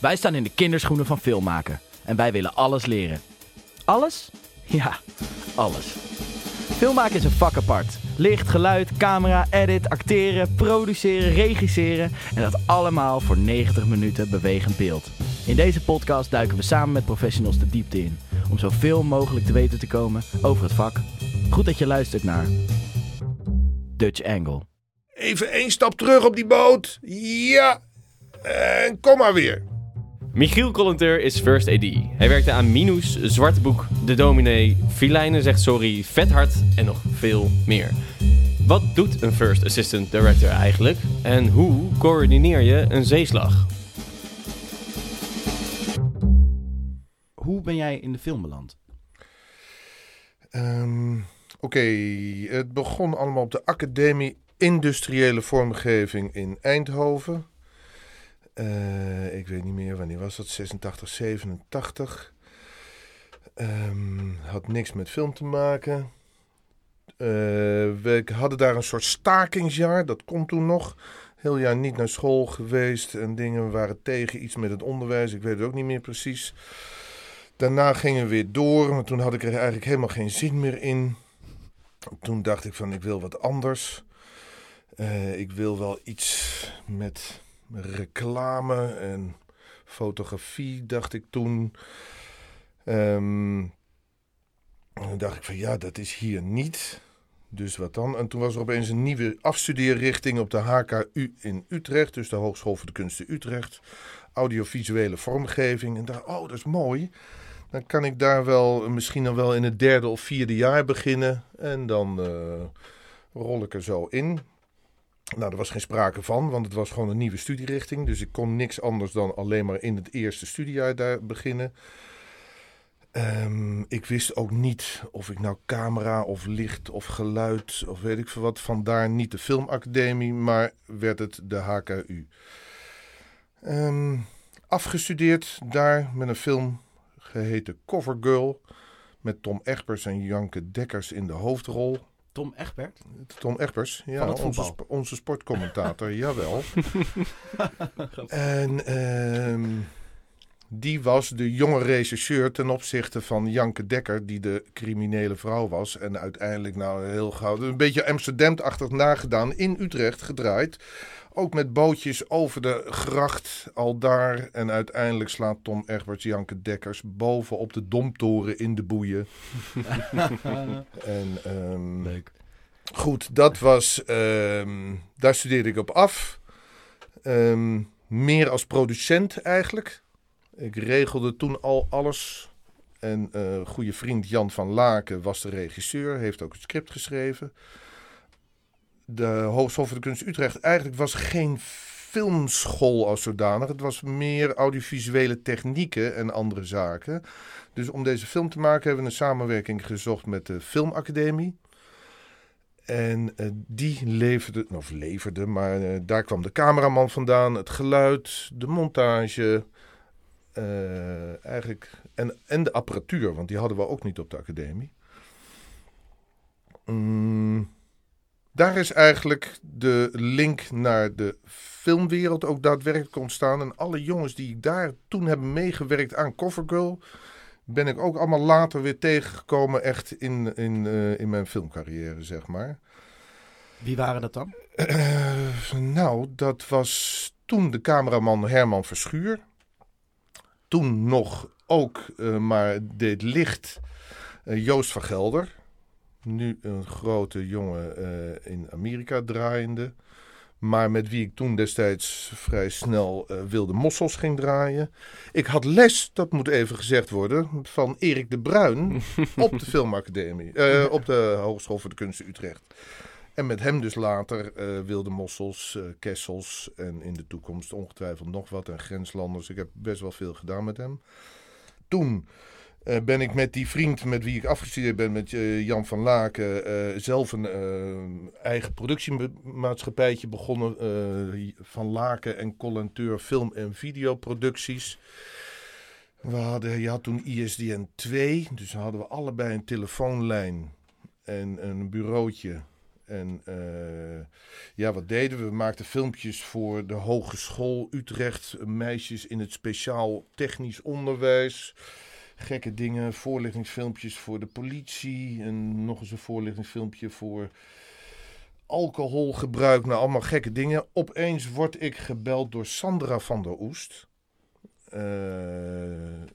Wij staan in de kinderschoenen van filmmaken en wij willen alles leren. Alles? Ja, alles. Filmmaken is een vak apart. Licht, geluid, camera, edit, acteren, produceren, regisseren en dat allemaal voor 90 minuten bewegend beeld. In deze podcast duiken we samen met professionals de diepte in om zoveel mogelijk te weten te komen over het vak. Goed dat je luistert naar Dutch Angle. Even één stap terug op die boot. Ja. En kom maar weer. Michiel Collenteur is First AD. Hij werkte aan Minus, Zwarte Boek, De Dominee, Filijnen zegt sorry, Vet Hard en nog veel meer. Wat doet een First Assistant Director eigenlijk? En hoe coördineer je een zeeslag? Hoe ben jij in de film beland? Ehm, Oké, het begon allemaal op de Academie Industriële Vormgeving in Eindhoven. Eh, ik weet niet meer wanneer was dat, 86, 87. Ehm, had niks met film te maken. Eh, we hadden daar een soort stakingsjaar, dat kon toen nog. Heel jaar niet naar school geweest en dingen waren tegen iets met het onderwijs. Ik weet het ook niet meer precies. Daarna gingen we weer door, maar toen had ik er eigenlijk helemaal geen zin meer in. Toen dacht ik van ik wil wat anders. Eh, ik wil wel iets met reclame en fotografie, dacht ik toen. Ehm, en dacht ik van ja, dat is hier niet. Dus wat dan? En toen was er opeens een nieuwe afstudeerrichting op de HKU in Utrecht. Dus de Hogeschool voor de Kunsten Utrecht. Audiovisuele vormgeving. En dacht, oh, dat is mooi. Dan kan ik daar wel, misschien dan wel in het derde of vierde jaar beginnen. En dan uh, rol ik er zo in. Nou, er was geen sprake van, want het was gewoon een nieuwe studierichting. Dus ik kon niks anders dan alleen maar in het eerste studiejaar daar beginnen. Um, ik wist ook niet of ik nou camera of licht of geluid of weet ik veel wat. Vandaar niet de filmacademie, maar werd het de HKU. Um, afgestudeerd daar met een film geheten Covergirl. Met Tom Egbers en Janke Dekkers in de hoofdrol. Tom Egbert? Tom Egbers, ja, onze, sp onze sportcommentator, jawel. en um, die was de jonge rechercheur ten opzichte van Janke Dekker, die de criminele vrouw was. En uiteindelijk, nou heel gauw, een beetje Amsterdam-achtig nagedaan, in Utrecht gedraaid. Ook met bootjes over de gracht al daar. En uiteindelijk slaat Tom Egberts Janke Dekkers boven op de domtoren in de boeien. en, um, Leuk. Goed, dat was. Um, daar studeerde ik op af. Um, meer als producent eigenlijk. Ik regelde toen al alles. En uh, goede vriend Jan van Laken was de regisseur, heeft ook het script geschreven de Hogeschool voor de Kunst Utrecht eigenlijk was geen filmschool als zodanig. Het was meer audiovisuele technieken en andere zaken. Dus om deze film te maken hebben we een samenwerking gezocht met de Filmacademie. En uh, die leverde, of leverde, maar uh, daar kwam de cameraman vandaan, het geluid, de montage. Uh, eigenlijk, en, en de apparatuur, want die hadden we ook niet op de academie. Mm, daar is eigenlijk de link naar de filmwereld ook daadwerkelijk ontstaan. En alle jongens die daar toen hebben meegewerkt aan Covergirl, ben ik ook allemaal later weer tegengekomen echt in, in, uh, in mijn filmcarrière, zeg maar. Wie waren dat dan? Uh, nou, dat was toen de cameraman Herman Verschuur. Toen nog ook, uh, maar deed licht, Joost van Gelder nu een grote jongen uh, in Amerika draaiende. Maar met wie ik toen destijds vrij snel wilde mossels ging draaien. Ik had les, dat moet even gezegd worden, van Erik de Bruin op de Filmacademie. Op de Hogeschool voor de Kunsten Utrecht. En met hem dus later wilde mossels, kessels en in de toekomst ongetwijfeld nog wat. En grenslanders. Ik heb best wel veel gedaan met hem. Toen uh, ben ik met die vriend met wie ik afgestudeerd ben, met uh, Jan van Laken, uh, zelf een eigen productiemaatschappijtje begonnen. van Laken en Collenteur film- en videoproducties. We hadden, je had toen ISDN 2, dus hadden we allebei een telefoonlijn en een bureautje. En eh, ja, wat deden we? We maakten filmpjes voor de Hogeschool Utrecht, meisjes in het speciaal technisch onderwijs. Gekke dingen, voorlichtingsfilmpjes voor de politie en nog eens een voorlichtingsfilmpje voor alcoholgebruik. Nou, allemaal gekke dingen. Opeens word ik gebeld door Sandra van der Oest, eh, eh,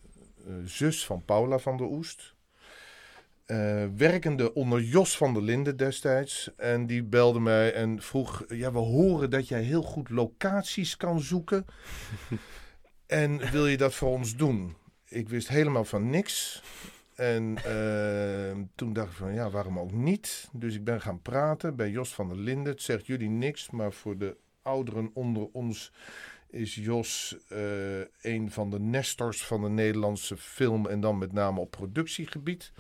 zus van Paula van der Oest. Eh, werkende onder Jos van der Linden destijds. En die belde mij en vroeg: Ja, we horen dat jij heel goed locaties kan zoeken. en wil je dat voor ons doen? Ik wist helemaal van niks. En eh, toen dacht ik van ja, waarom ook niet? Dus ik ben gaan praten bij Jos van der Linden. Het zegt jullie niks, maar voor de ouderen onder ons is Jos eh, een van de nestors van de Nederlandse film en dan met name op productiegebied.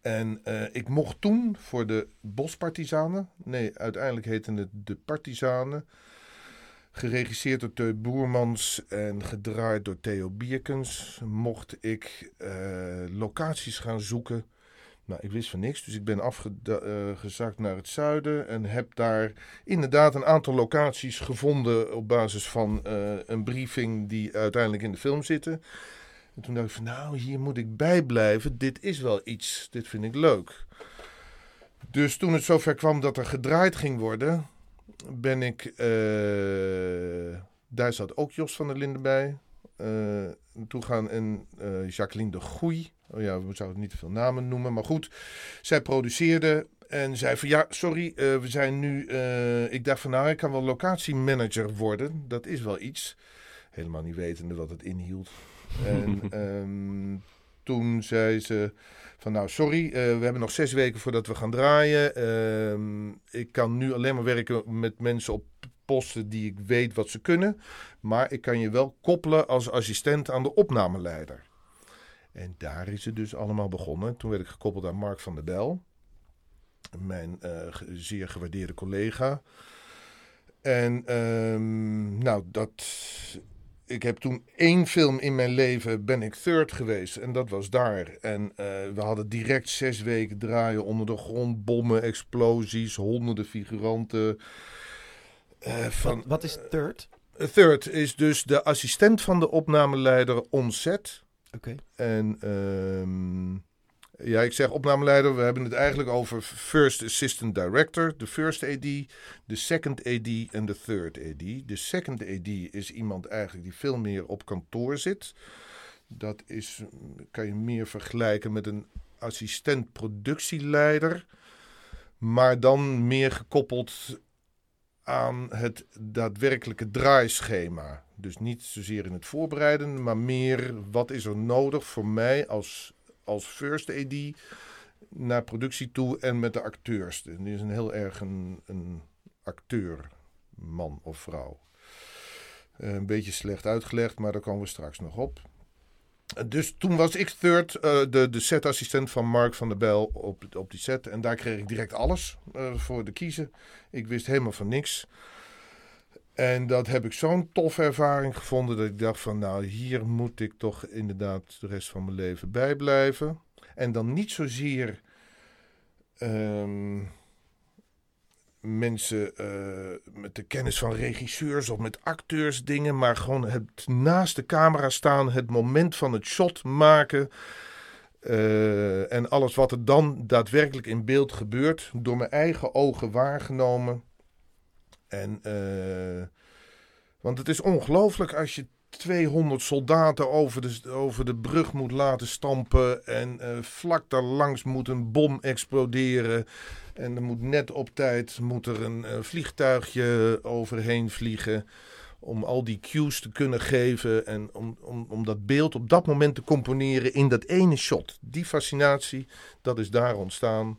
En eh, ik mocht toen voor de Bospartizanen, nee, uiteindelijk heette het de Partizanen, geregisseerd door Teu Boermans en gedraaid door Theo Bierkens, mocht ik eh, locaties gaan zoeken. Nou, ik wist van niks, dus ik ben afgezakt naar het zuiden en heb daar inderdaad een aantal locaties gevonden op basis van eh, een briefing die uiteindelijk in de film zitten. En toen dacht ik van nou, hier moet ik bijblijven. Dit is wel iets. Dit vind ik leuk. Dus toen het zover kwam dat er gedraaid ging worden, ben ik. eh, daar zat ook Jos van der Linden bij. eh toe gaan en eh, Jacqueline de Goei. Oh ja, we zouden niet te veel namen noemen. Maar goed, zij produceerde en zei van ja, sorry, we zijn nu. ik dacht van nou, ik kan wel locatiemanager worden. Dat is wel iets. Helemaal niet wetende wat het inhield. En ehm, toen zei ze van nou sorry, eh, we hebben nog zes weken voordat we gaan draaien. Ehm, ik kan nu alleen maar werken met mensen op posten die ik weet wat ze kunnen. Maar ik kan je wel koppelen als assistent aan de opnameleider. En daar is het dus allemaal begonnen. Toen werd ik gekoppeld aan Mark van der Bel. Mijn eh, zeer gewaardeerde collega. En ehm, nou, dat ik heb toen één film in mijn leven ben ik third geweest en dat was daar. En eh, we hadden direct zes weken draaien onder de grond, bommen, explosies, honderden figuranten. Eh, van, Wat, wat is third? Third is dus de assistent van de opnameleider on set. Oké. En ehm, ja, ik zeg opnameleider. We hebben het eigenlijk over First Assistant Director, de First AD, de Second AD en de Third AD. De Second AD is iemand eigenlijk die veel meer op kantoor zit. Dat is, kan je meer vergelijken met een assistent productieleider. Maar dan meer gekoppeld aan het daadwerkelijke draaischema. Dus niet zozeer in het voorbereiden, maar meer wat is er nodig voor mij als, als first AD naar productie toe en met de acteurs. Die is een heel erg een, een acteur, man of vrouw. Eh, een beetje slecht uitgelegd, maar daar komen we straks nog op. Dus toen was ik third, eh, de, de setassistent van Mark van der Bijl op, op die set. En daar kreeg ik direct alles eh, voor de kiezen. Ik wist helemaal van niks. En dat heb ik zo'n toffe ervaring gevonden dat ik dacht van nou hier moet ik toch inderdaad de rest van mijn leven bij blijven. En dan niet zozeer ehm, mensen eh, met de kennis van regisseurs of met acteurs dingen, maar gewoon het naast de camera staan, het moment van het shot maken. eh, en alles wat er dan daadwerkelijk in beeld gebeurt, door mijn eigen ogen waargenomen. En, eh, want het is ongelooflijk als je 200 soldaten over de, over de brug moet laten stampen. En eh, vlak daar langs moet een bom exploderen. En er moet net op tijd moet er een eh, vliegtuigje overheen vliegen. Om al die cues te kunnen geven. En om, om, om dat beeld op dat moment te componeren in dat ene shot. Die fascinatie, dat is daar ontstaan.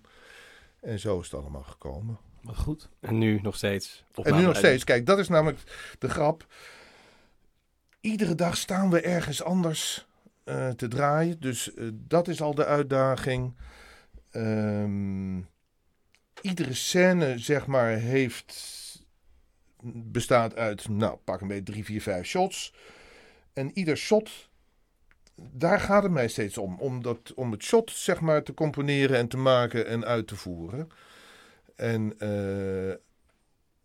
En zo is het allemaal gekomen. Maar goed. En nu nog steeds. En nu nog steeds. Kijk, dat is namelijk de grap. Iedere dag staan we ergens anders eh, te draaien. Dus eh, dat is al de uitdaging. Ehm, iedere scène, zeg maar, heeft, bestaat uit, nou, pak een beetje drie, vier, vijf shots. En ieder shot, daar gaat het mij steeds om. Om, dat, om het shot, zeg maar, te componeren en te maken en uit te voeren. En eh,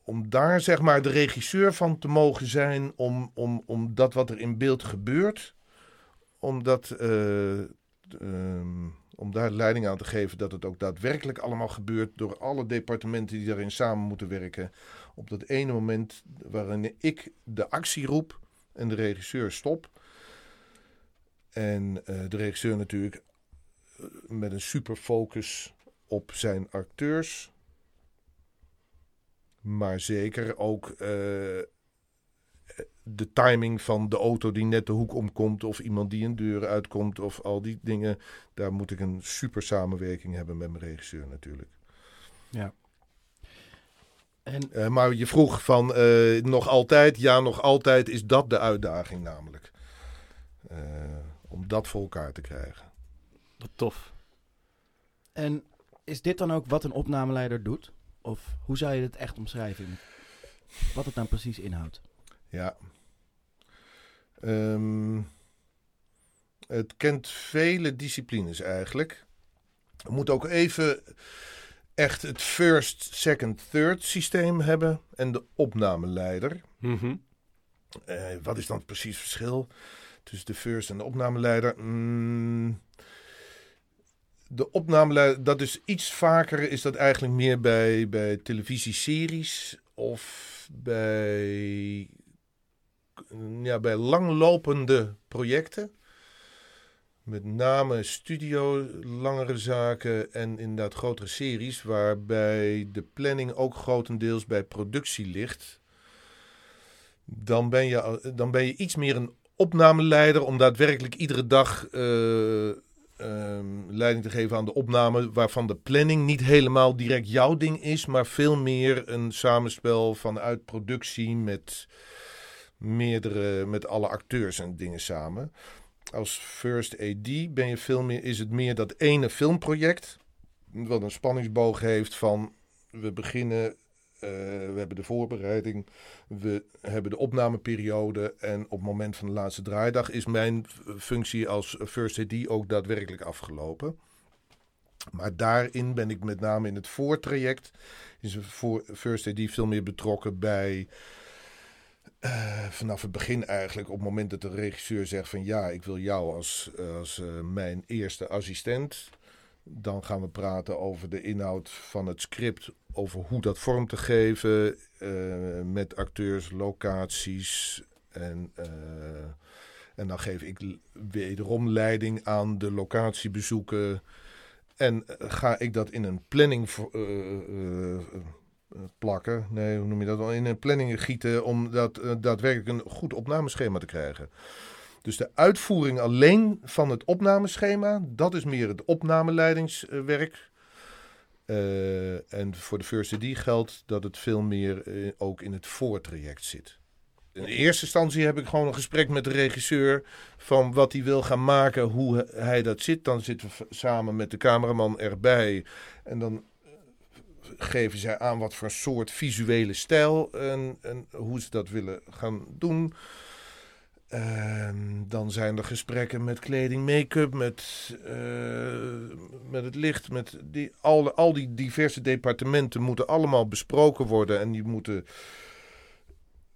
om daar zeg maar de regisseur van te mogen zijn, om, om, om dat wat er in beeld gebeurt, om, dat, ehm, om daar leiding aan te geven dat het ook daadwerkelijk allemaal gebeurt door alle departementen die daarin samen moeten werken. Op dat ene moment waarin ik de actie roep en de regisseur stop. En eh, de regisseur natuurlijk met een super focus op zijn acteurs. Maar zeker ook eh, de timing van de auto die net de hoek omkomt. Of iemand die een deur uitkomt. Of al die dingen. Daar moet ik een super samenwerking hebben met mijn regisseur natuurlijk. Ja. En Eh, maar je vroeg van eh, nog altijd. Ja, nog altijd is dat de uitdaging namelijk. Om dat voor elkaar te krijgen. Wat tof. En is dit dan ook wat een opnameleider doet? Of hoe zou je het echt omschrijven? Wat het dan precies inhoudt? Ja. Ehm, het kent vele disciplines eigenlijk. We moeten ook even echt het first, second, third systeem hebben. En de opnameleider. Mhm. Eh, wat is dan precies het verschil tussen de first en de opnameleider? Mm, de opnameleider, dat is iets vaker, is dat eigenlijk meer bij, bij televisieseries of bij, ja, bij langlopende projecten. Met name studio, langere zaken en inderdaad grotere series, waarbij de planning ook grotendeels bij productie ligt dan ben je, dan ben je iets meer een opnameleider om daadwerkelijk iedere dag eh, ehm, leiding te geven aan de opname, waarvan de planning niet helemaal direct jouw ding is, maar veel meer een samenspel vanuit productie met meerdere, met alle acteurs en dingen samen. Als first AD ben je veel meer, is het meer dat ene filmproject, wat een spanningsboog heeft van we beginnen, eh, we hebben de voorbereiding, we hebben de opnameperiode en op het moment van de laatste draaidag is mijn functie als First AD ook daadwerkelijk afgelopen. Maar daarin ben ik met name in het voortraject, is voor First AD veel meer betrokken bij eh, vanaf het begin eigenlijk. Op het moment dat de regisseur zegt van ja, ik wil jou als, als eh, mijn eerste assistent. Dan gaan we praten over de inhoud van het script, over hoe dat vorm te geven eh, met acteurs, locaties. En, eh, en dan geef ik wederom leiding aan de locatiebezoeken. En eh, ga ik dat in een planning plakken. Nee, hoe noem je dat? In een planning gieten om dat, daadwerkelijk een goed opnameschema te krijgen. Dus de uitvoering alleen van het opnameschema, dat is meer het opnameleidingswerk. Eh, en voor de First AD geldt dat het veel meer eh, ook in het voortraject zit. In eerste instantie heb ik gewoon een gesprek met de regisseur van wat hij wil gaan maken, hoe hij dat zit. Dan zitten we samen met de cameraman erbij en dan eh, geven zij aan wat voor soort visuele stijl en, en hoe ze dat willen gaan doen. En dan zijn er gesprekken met kleding, make-up, met, eh, met het licht. Met die, al, al die diverse departementen moeten allemaal besproken worden. En die moeten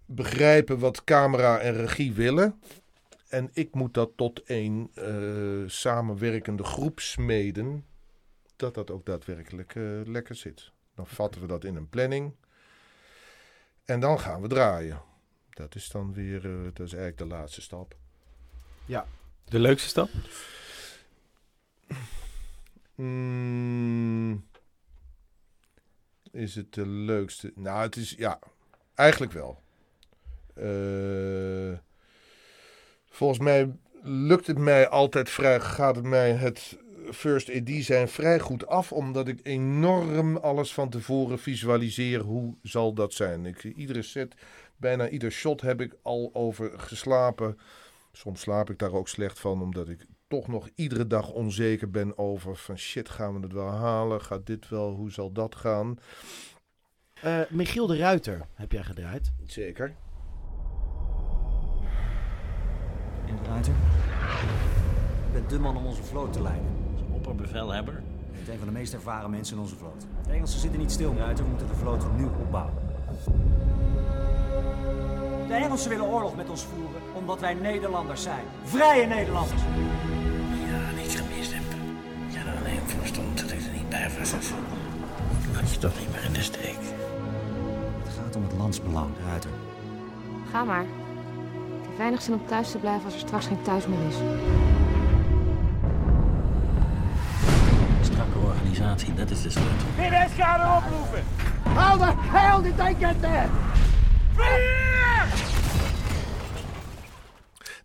begrijpen wat camera en regie willen. En ik moet dat tot één eh, samenwerkende groep smeden. Dat dat ook daadwerkelijk eh, lekker zit. Dan vatten we dat in een planning. En dan gaan we draaien. Dat is dan weer, eh, dat is eigenlijk de laatste stap. De leukste stap? Mm, is het de leukste? Nou, het is, ja, eigenlijk wel. Eh, volgens mij lukt het mij altijd vrij, gaat het mij het first AD zijn vrij goed af, omdat ik enorm alles van tevoren visualiseer. Hoe zal dat zijn? Ik, iedere set, bijna ieder shot heb ik al over geslapen. Soms slaap ik daar ook slecht van, omdat ik toch nog iedere dag onzeker ben over van shit, gaan we het wel halen? Gaat dit wel? Hoe zal dat gaan? Eh, Michiel de Ruiter heb jij gedraaid. Zeker. In de ruiter. Ik ben de man om onze vloot te leiden. Als opperbevelhebber Het is een van de meest ervaren mensen in onze vloot. De Engelsen zitten niet stil, Ruiter. We moeten de vloot nu opbouwen. De Engelsen willen oorlog met ons voeren omdat wij Nederlanders zijn. Vrije Nederlanders. Ja, niets gemist heb. Ja, er alleen voor stond dat ik er niet bij was. Had je toch niet meer in de steek. Het gaat om het landsbelang, Ruiter. Ga maar. Het heeft weinig zin om thuis te blijven als er straks geen thuis meer is. Strakke organisatie, dat is de sleutel. How the hell did they get there?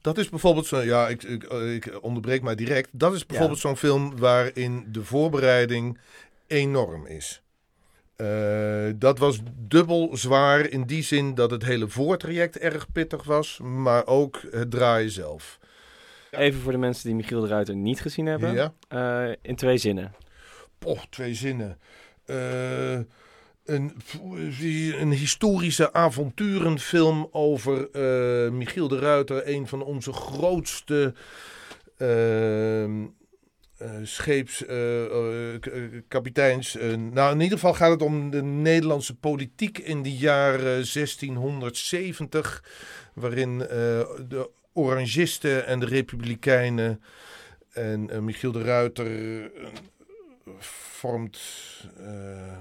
Dat is bijvoorbeeld zo. Ja, ik, ik, ik onderbreek mij direct. Dat is bijvoorbeeld zo'n film waarin de voorbereiding enorm is. Eh, dat was dubbel zwaar in die zin dat het hele voortraject erg pittig was, maar ook het draaien zelf. Even voor de mensen die Michiel de Ruiter niet gezien hebben. Ja. Eh, in twee zinnen. Poh, twee zinnen. Eh, een, een historische avonturenfilm over eh, Michiel de Ruiter, een van onze grootste ehm, eh, scheepskapiteins. nou, in ieder geval gaat het om de Nederlandse politiek in de jaren 1670, waarin eh, de Orangisten en de Republikeinen en eh, Michiel de Ruiter eh, vormt eh,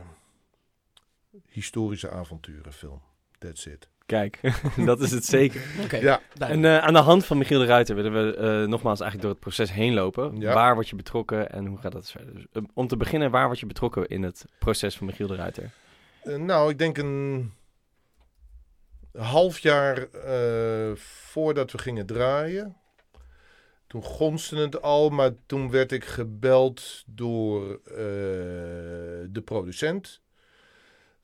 historische avonturenfilm. That's it. Kijk, dat is het zeker. Oké, Ja. En eh, aan de hand van Michiel de Ruiter willen we eh, nogmaals eigenlijk door het proces heen lopen. Ja. Waar word je betrokken en hoe gaat dat verder? Dus, eh, om te beginnen, waar word je betrokken in het proces van Michiel de Ruiter? Nou, ik denk een half jaar eh, voordat we gingen draaien. Toen gonste het al, maar toen werd ik gebeld door eh, de producent.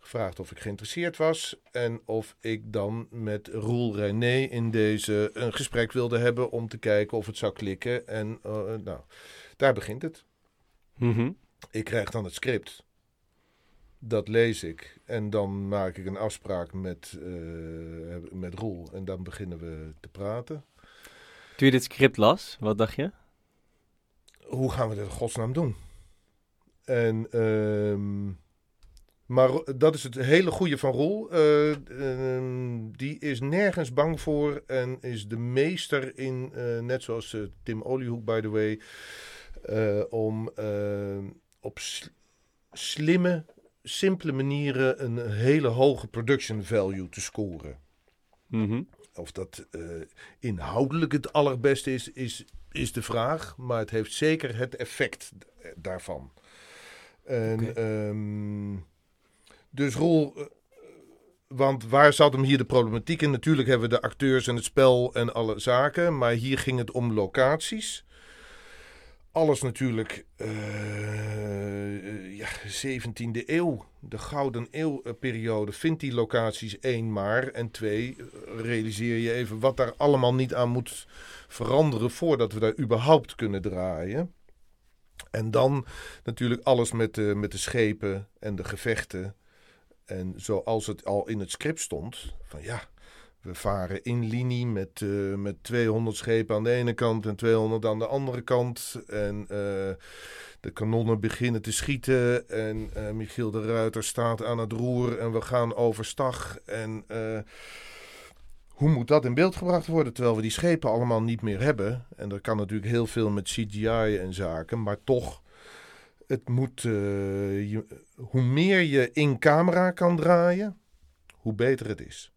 Gevraagd of ik geïnteresseerd was en of ik dan met Roel René in deze een gesprek wilde hebben om te kijken of het zou klikken. En eh, nou, daar begint het. Mhm. Ik krijg dan het script. Dat lees ik. En dan maak ik een afspraak met, eh, met Roel. En dan beginnen we te praten. Toen je dit script las, wat dacht je? Hoe gaan we dit in godsnaam doen? En, ehm, maar dat is het hele goede van Roel. Eh, ehm, die is nergens bang voor. En is de meester in, eh, net zoals eh, Tim Oliehoek, by the way. om op slimme, simpele manieren een hele hoge production value te scoren. Mhm. Of dat inhoudelijk het allerbeste is, is, is de vraag. Maar het heeft zeker het effect daarvan. En, dus Roel, eh, want waar zat hem hier de problematiek in? Natuurlijk hebben we de acteurs en het spel en alle zaken. Maar hier ging het om locaties. Alles natuurlijk, eh, ja, 17e eeuw, de gouden eeuwperiode. Vindt die locaties één maar. En twee, realiseer je even wat daar allemaal niet aan moet veranderen voordat we daar überhaupt kunnen draaien. En dan natuurlijk alles met de, met de schepen en de gevechten. En zoals het al in het script stond, van ja, we varen in linie met, eh, met 200 schepen aan de ene kant en 200 aan de andere kant. En eh, de kanonnen beginnen te schieten en eh, Michiel de Ruiter staat aan het roer en we gaan overstag. En hoe moet dat in beeld gebracht worden terwijl we die schepen allemaal niet meer hebben? En er kan natuurlijk heel veel met CGI en zaken, maar toch, het moet, eh, je, hoe meer je in camera kan draaien, hoe beter het is.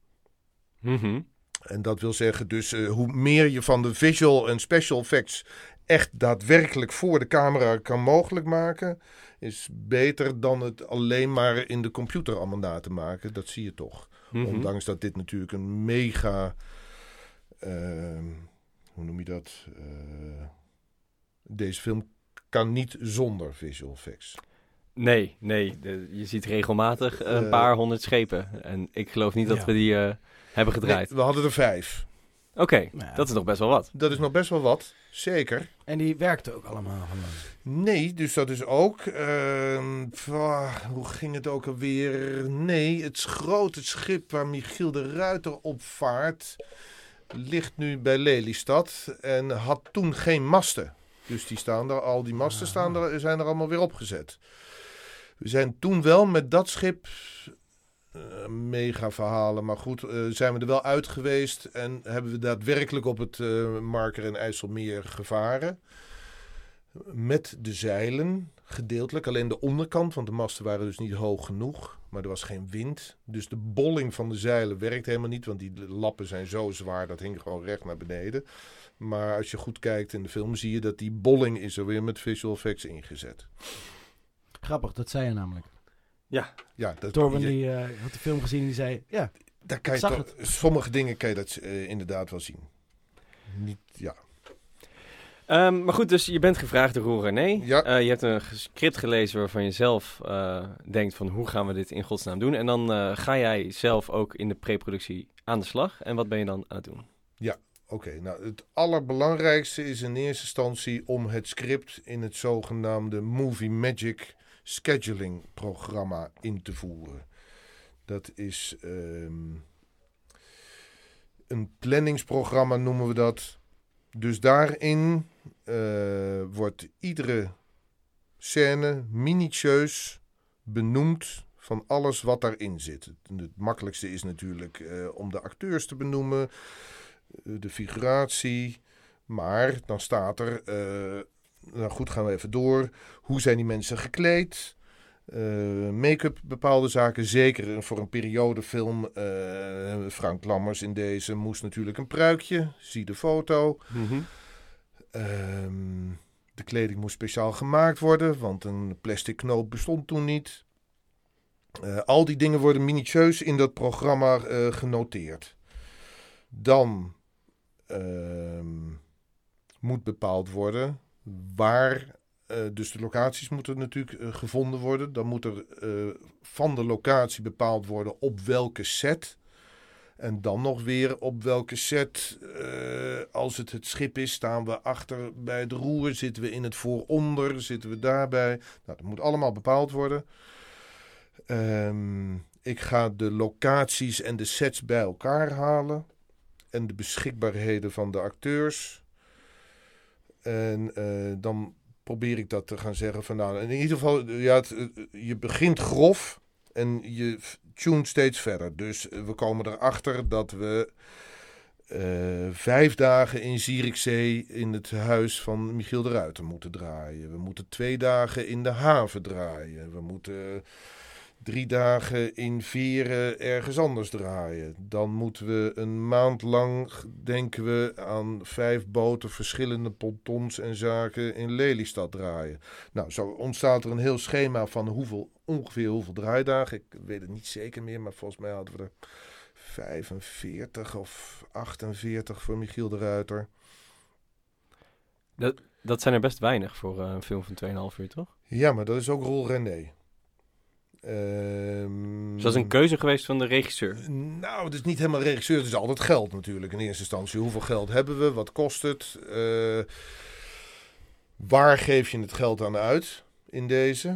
Mhm. En dat wil zeggen dus eh, hoe meer je van de visual en special effects echt daadwerkelijk voor de camera kan mogelijk maken, is beter dan het alleen maar in de computer allemaal na te maken. Dat zie je toch. Mhm. Ondanks dat dit natuurlijk een mega, ehm, hoe noem je dat? Eh, deze film kan niet zonder visual effects. Nee, nee. de- je ziet regelmatig een Eh. paar honderd schepen. En ik geloof niet dat Ja. we die eh, hebben Nee, gedraaid. we hadden er vijf. Oké, Ja. dat is nog best wel wat. Dat is nog best wel wat, zeker. En die werkte ook allemaal gewoon. Nee, dus dat is ook. ehm, hoe ging het ook alweer? Nee, het grote schip waar Michiel de Ruiter op vaart. ligt nu bij Lelystad en had toen geen masten. Dus die staan er, al die masten staan er, zijn er allemaal weer opgezet. We zijn toen wel met dat schip eh, mega verhalen. Maar goed, eh, zijn we er wel uit geweest en hebben we daadwerkelijk op het eh, Marker en IJsselmeer gevaren. Met de zeilen, gedeeltelijk. Alleen de onderkant, want de masten waren dus niet hoog genoeg. Maar er was geen wind. Dus de bolling van de zeilen werkt helemaal niet. Want die lappen zijn zo zwaar, dat hing gewoon recht naar beneden. Maar als je goed kijkt in de film, zie je dat die bolling is er weer met visual effects ingezet. Grappig, dat zei je namelijk. Ja, dat, Torben je- die eh, had de film gezien en die zei... Ja, daar kan je zag toch, sommige dingen kan je dat eh, inderdaad wel zien. Niet, ja. Ehm, maar goed, dus je bent gevraagd door René. Ja. Eh, je hebt een script gelezen waarvan je zelf eh, denkt van hoe gaan we dit in godsnaam doen. En dan eh, ga jij zelf ook in de preproductie aan de slag. En wat ben je dan aan het doen? Oké, nou het allerbelangrijkste is in eerste instantie om het script in het zogenaamde Movie Magic scheduling programma in te voeren. Dat is ehm, een planningsprogramma noemen we dat. Dus daarin eh, wordt iedere scène minutieus benoemd van alles wat daarin zit. Het, makkelijkste is natuurlijk eh, om de acteurs te benoemen, de figuratie. Maar dan staat er, eh, nou goed, gaan we even door. Hoe zijn die mensen gekleed? Eh, Make-up, bepaalde zaken. Zeker voor een periodefilm. eh Frank Lammers in deze moest natuurlijk een pruikje. Zie de foto. Ehm, de kleding moest speciaal gemaakt worden, want een plastic knoop bestond toen niet. Eh, al die dingen worden minutieus in dat programma eh, genoteerd. Dan moet bepaald worden waar. eh, dus de locaties moeten natuurlijk eh, gevonden worden. Dan moet er eh, van de locatie bepaald worden op welke set. En dan nog weer op welke set, als het het schip is, staan we achter bij het roer, zitten we in het vooronder, zitten we daarbij. Nou, dat moet allemaal bepaald worden. Ehm, ik ga de locaties en de sets bij elkaar halen. En de beschikbaarheden van de acteurs. En eh, dan probeer ik dat te gaan zeggen van nou, in ieder geval, ja, het, eh, je begint grof en je tunet steeds verder. Dus eh, we komen erachter dat we eh, vijf dagen in Zierikzee in het huis van Michiel de Ruiter moeten draaien. We moeten twee dagen in de haven draaien. We moeten drie dagen in Veren ergens anders draaien. Dan moeten we een maand lang, denken we, aan vijf boten, verschillende pontons en zaken in Lelystad draaien. Nou, zo ontstaat er een heel schema van hoeveel, ongeveer hoeveel draaidagen. Ik weet het niet zeker meer, maar volgens mij hadden we er 45 of 48 voor Michiel de Ruiter. Dat zijn er best weinig voor eh, een film van 2,5 uur, toch? Ja, maar dat is ook Roel René. Ehm, Dus dat is een keuze geweest van de regisseur. Nou, het is niet helemaal regisseur. Het is altijd geld natuurlijk in eerste instantie. Hoeveel geld hebben we? Wat kost het? Eh, waar geef je het geld aan uit in deze?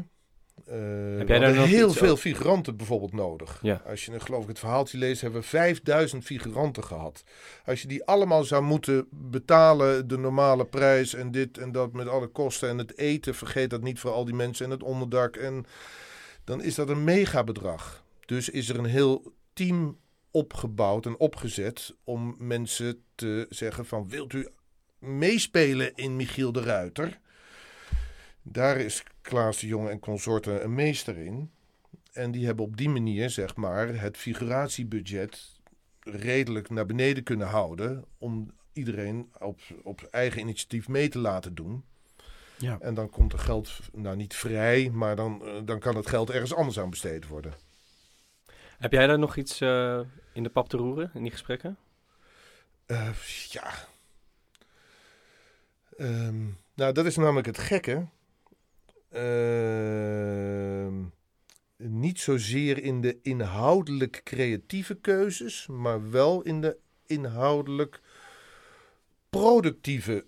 Eh, Heb jij daar hadden nog heel veel over? figuranten bijvoorbeeld nodig. Ja. Als je, geloof ik, het verhaaltje leest, hebben we 5000 figuranten gehad. Als je die allemaal zou moeten betalen, de normale prijs en dit en dat met alle kosten en het eten, vergeet dat niet voor al die mensen en het onderdak. En dan is dat een megabedrag. Dus is er een heel team opgebouwd en opgezet om mensen te zeggen van wilt u meespelen in Michiel de Ruiter? Daar is Klaas de Jonge en consorten een meester in. En die hebben op die manier, zeg maar, het figuratiebudget redelijk naar beneden kunnen houden. Om iedereen op, op eigen initiatief mee te laten doen. Ja. En dan komt er geld, nou niet vrij, maar dan, eh, dan kan het geld ergens anders aan besteed worden. Heb jij daar nog iets eh, in de pap te roeren in die gesprekken? Eh, ja. Ehm, nou, dat is namelijk het gekke. Ehm, niet zozeer in de inhoudelijk creatieve keuzes, maar wel in de inhoudelijk productieve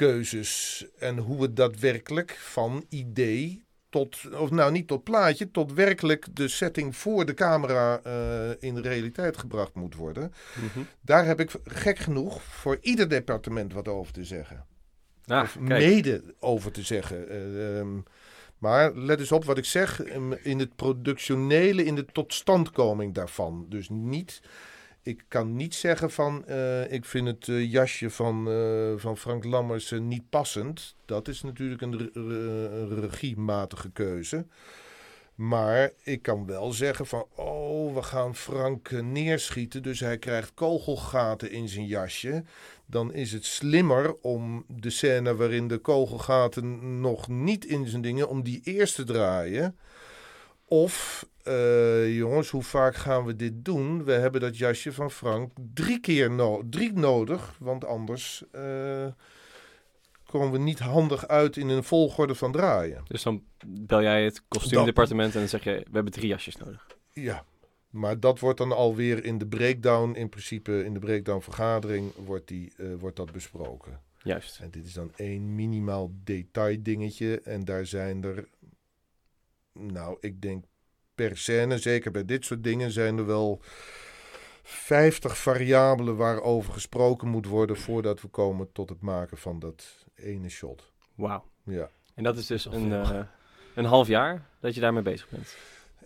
keuzes. En hoe het daadwerkelijk van idee tot, of nou niet tot plaatje, tot werkelijk de setting voor de camera eh, in de realiteit gebracht moet worden. Daar heb ik gek genoeg voor ieder departement wat over te zeggen. Ah, of kijk. mede over te zeggen. Eh, ehm, maar let eens op wat ik zeg. em, In het productionele, in de totstandkoming daarvan. Dus niet... Ik kan niet zeggen van... eh, ik vind het eh, jasje van, eh, van Frank Lammers niet passend. Dat is natuurlijk een, een regiematige keuze. Maar ik kan wel zeggen van... Oh, we gaan Frank neerschieten. Dus hij krijgt kogelgaten in zijn jasje dan is het slimmer om de scène waarin de kogelgaten nog niet in zijn dingen, om die eerst te draaien. Of, eh, jongens, hoe vaak gaan we dit doen? We hebben dat jasje van Frank drie keer no drie nodig, want anders eh, komen we niet handig uit in een volgorde van draaien. Dus dan bel jij het kostuumdepartement en dan zeg je, we hebben drie jasjes nodig. Ja, maar dat wordt dan alweer in de breakdown, in principe in de breakdown vergadering, wordt, die, eh, wordt dat besproken. Juist. En dit is dan één minimaal detail dingetje. En daar zijn er, nou, ik denk per scène, zeker bij dit soort dingen, zijn er wel 50 variabelen waarover gesproken moet worden voordat we komen tot het maken van dat ene shot. Wauw. Ja. En dat is dus een, eh, een half jaar dat je daarmee bezig bent.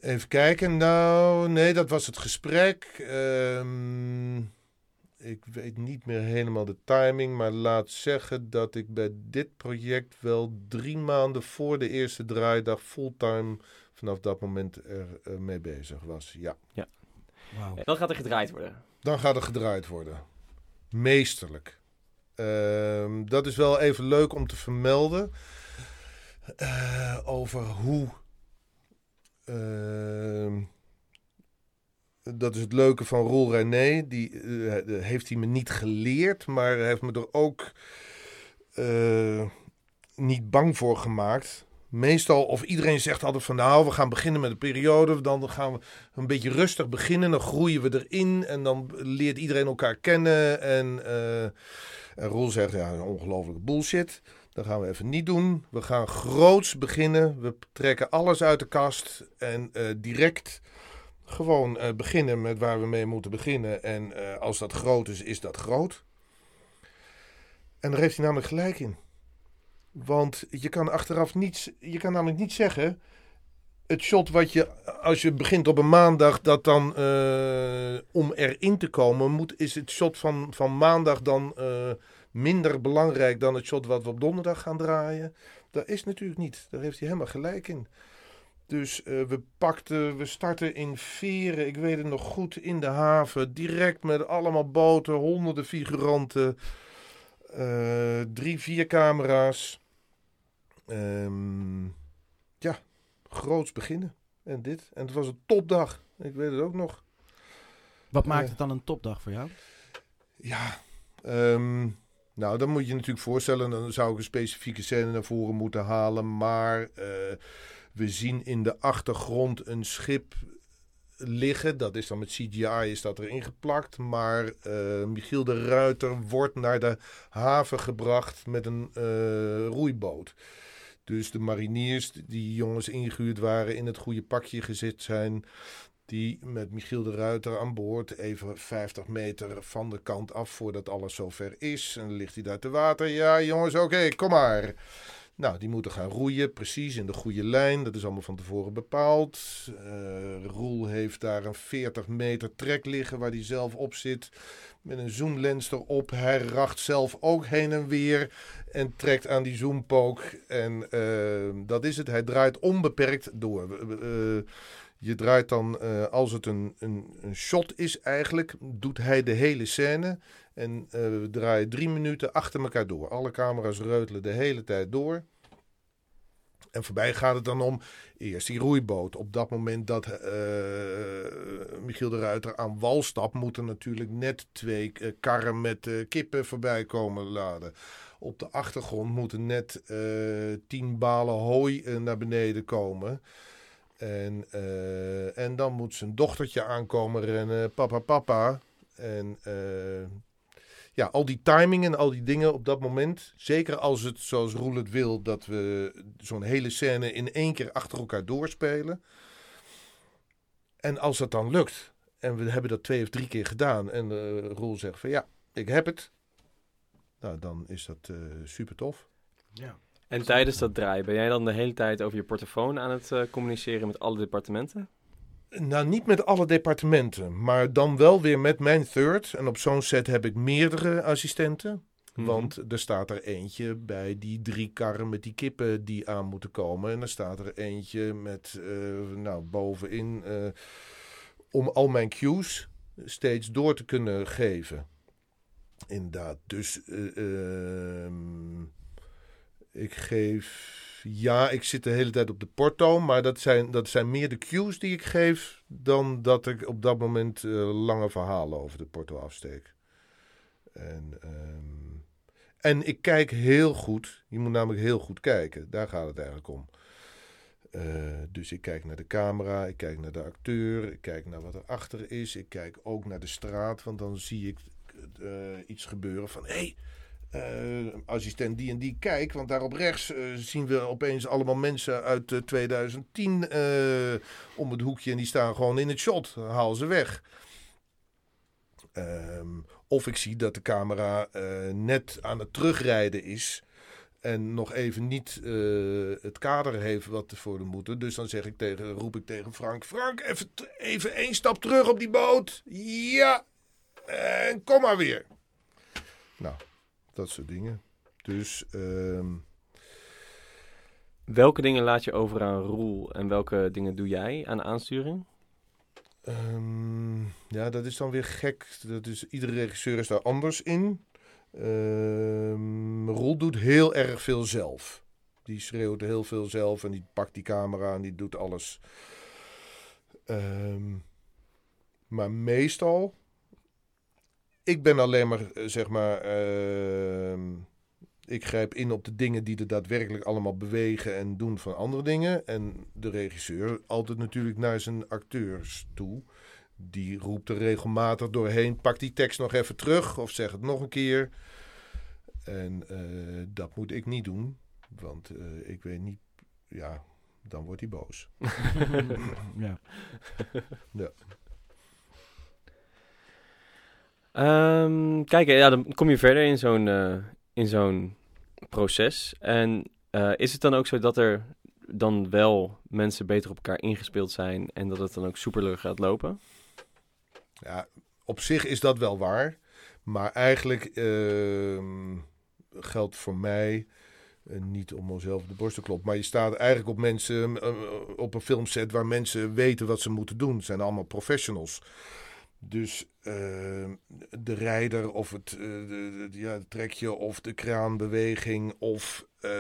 Even kijken. Nou, nee, dat was het gesprek. Ehm, ik weet niet meer helemaal de timing, maar laat zeggen dat ik bij dit project wel drie maanden voor de eerste draaidag fulltime vanaf dat moment er eh, mee bezig was. Ja, Wauw. Dan gaat er gedraaid worden. dan gaat er gedraaid worden. Meesterlijk. Ehm, dat is wel even leuk om te vermelden. eh, over hoe. ehm, dat is het leuke van Roel René. Die eh, heeft hij me niet geleerd, maar heeft me er ook eh, niet bang voor gemaakt. Meestal, of iedereen zegt altijd van nou, we gaan beginnen met een periode. Dan gaan we een beetje rustig beginnen. Dan groeien we erin en dan leert iedereen elkaar kennen. En, eh, en Roel zegt, ja, ongelooflijke bullshit. Dat gaan we even niet doen. We gaan groots beginnen. We trekken alles uit de kast en eh, direct gewoon eh, beginnen met waar we mee moeten beginnen. En als dat groot is, is dat groot. En daar heeft hij namelijk gelijk in. Want je kan achteraf niets, je kan namelijk niet zeggen, het shot wat je, als je begint op een maandag, dat dan eh, om erin te komen, moet, is het shot van, van maandag dan eh, minder belangrijk dan het shot wat we op donderdag gaan draaien. Dat is natuurlijk niet. Daar heeft hij helemaal gelijk in. Dus eh, we pakten, we starten in Veren, ik weet het nog goed, in de haven. Direct met allemaal boten, honderden figuranten, drie, vier camera's. Ehm, ja, groots beginnen. En dit. En het was een topdag. Ik weet het ook nog. Wat maakt Eh. het dan een topdag voor jou? Ja, ehm, nou, dan moet je je natuurlijk voorstellen. Dan zou ik een specifieke scène naar voren moeten halen. Maar eh, we zien in de achtergrond een schip liggen. Dat is dan met CGI is dat erin geplakt. Maar eh, Michiel de Ruiter wordt naar de haven gebracht met een roeiboot. Dus de mariniers, die jongens ingehuurd waren, in het goede pakje gezet zijn. Die met Michiel de Ruiter aan boord, even 50 meter van de kant af voordat alles zover is. En dan ligt hij daar te water. Ja, jongens, oké, kom maar. Nou, die moeten gaan roeien, precies in de goede lijn. Dat is allemaal van tevoren bepaald. Eh, Roel heeft daar een 40 meter trek liggen waar hij zelf op zit. Met een zoomlens erop. Hij racht zelf ook heen en weer. En trekt aan die zoompook. En eh, dat is het. Hij draait onbeperkt door. Eh, je draait dan, als het een, een, een shot is eigenlijk, doet hij de hele scène. En eh, we draaien drie minuten achter elkaar door. Alle camera's reutelen de hele tijd door. En voorbij gaat het dan om eerst die roeiboot. Op dat moment dat eh, Michiel de Ruiter aan wal stapt, moeten natuurlijk net twee eh, karren met kippen voorbij komen laden. Op de achtergrond moeten net tien balen hooi naar beneden komen. En, en dan moet zijn dochtertje aankomen rennen. Papa, papa. En ja, al die timing en al die dingen op dat moment. Zeker als het, zoals Roel het wil, dat we zo'n hele scène in één keer achter elkaar doorspelen. En als dat dan lukt, en we hebben dat twee of drie keer gedaan, en eh Roel zegt van ja, ik heb het. Nou, dan is dat eh super tof. En tijdens dat draaien, ben jij dan de hele tijd over je portofoon aan het eh, communiceren met alle departementen? Nou, niet met alle departementen, maar dan wel weer met mijn third. En op zo'n set heb ik meerdere assistenten. Mhm. Want er staat er eentje bij die drie karren met die kippen die aan moeten komen. En er staat er eentje met, eh, nou, bovenin, eh, om al mijn cues steeds door te kunnen geven. Inderdaad, dus eh, ehm, ik geef, ja, ik zit de hele tijd op de porto, maar dat zijn, dat zijn meer de cues die ik geef dan dat ik op dat moment eh, lange verhalen over de porto afsteek. En, ehm, en ik kijk heel goed. Je moet namelijk heel goed kijken. Daar gaat het eigenlijk om. Eh, dus ik kijk naar de camera, ik kijk naar de acteur, ik kijk naar wat er achter is. Ik kijk ook naar de straat, want dan zie ik eh, iets gebeuren van... Hé, hey, eh, assistent die en die, kijk, want daar op rechts eh, zien we opeens allemaal mensen uit eh, 2010 eh, om het hoekje en die staan gewoon in het shot. Haal ze weg. Ehm, of ik zie dat de camera net aan het terugrijden is. En nog even niet het kader heeft wat voor de moeten. Dus dan zeg ik tegen, roep ik tegen Frank: Frank, even, even één stap terug op die boot. Ja. En kom maar weer. Nou, dat soort dingen. Dus ehm, Welke dingen laat je over aan Roel en welke dingen doe jij aan aansturing? Ehm, ja, dat is dan weer gek. Dat is, iedere regisseur is daar anders in. Ehm Roel doet heel erg veel zelf. Die schreeuwt heel veel zelf en die pakt die camera en die doet alles. Maar meestal, ik ben alleen maar, eh, zeg maar, ehm, ik grijp in op de dingen die er daadwerkelijk allemaal bewegen en doen van andere dingen. En de regisseur altijd natuurlijk naar zijn acteurs toe. Die roept er regelmatig doorheen. Pak die tekst nog even terug of zeg het nog een keer. En eh, dat moet ik niet doen. Want eh, ik weet niet. Ja, dan wordt hij boos. Ja. Ehm, kijk, ja, dan kom je verder in zo'n eh, in zo'n proces. En eh, is het dan ook zo dat er dan wel mensen beter op elkaar ingespeeld zijn en dat het dan ook soepeler gaat lopen? Ja, op zich is dat wel waar. Maar eigenlijk ehm, geldt voor mij. eh, niet om mezelf de borst te kloppen. Maar je staat eigenlijk op mensen. op een filmset waar mensen weten wat ze moeten doen. Het zijn allemaal professionals. Dus ehm, de rijder of het, eh, de, de- ja, trekje of de kraanbeweging of eh,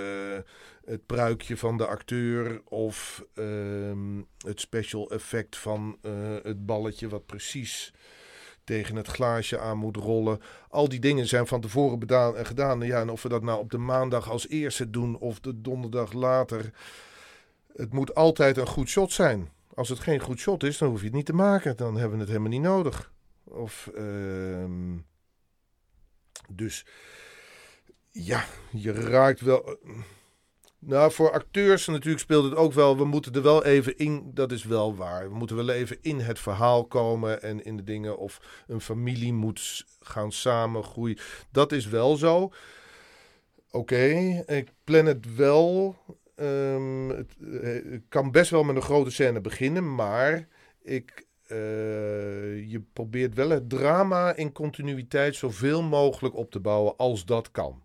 het pruikje van de acteur of ehm, het special effect van eh, het balletje wat precies tegen het glaasje aan moet rollen. Al die dingen zijn van tevoren bedaan gedaan. Ja, en of we dat nou op de maandag als eerste doen of de donderdag later. Het moet altijd een goed shot zijn. Als het geen goed shot is, dan hoef je het niet te maken. Dan hebben we het helemaal niet nodig. Of, ehm, dus ja, je raakt wel. Nou, voor acteurs natuurlijk speelt het ook wel. We moeten er wel even in. Dat is wel waar. We moeten wel even in het verhaal komen en in de dingen. Of een familie moet gaan samengroeien. Dat is wel zo. Oké, ik plan het wel. Ehm, het eh, ik kan best wel met een grote scène beginnen, maar ik. eh, je probeert wel het drama in continuïteit zoveel mogelijk op te bouwen als dat kan.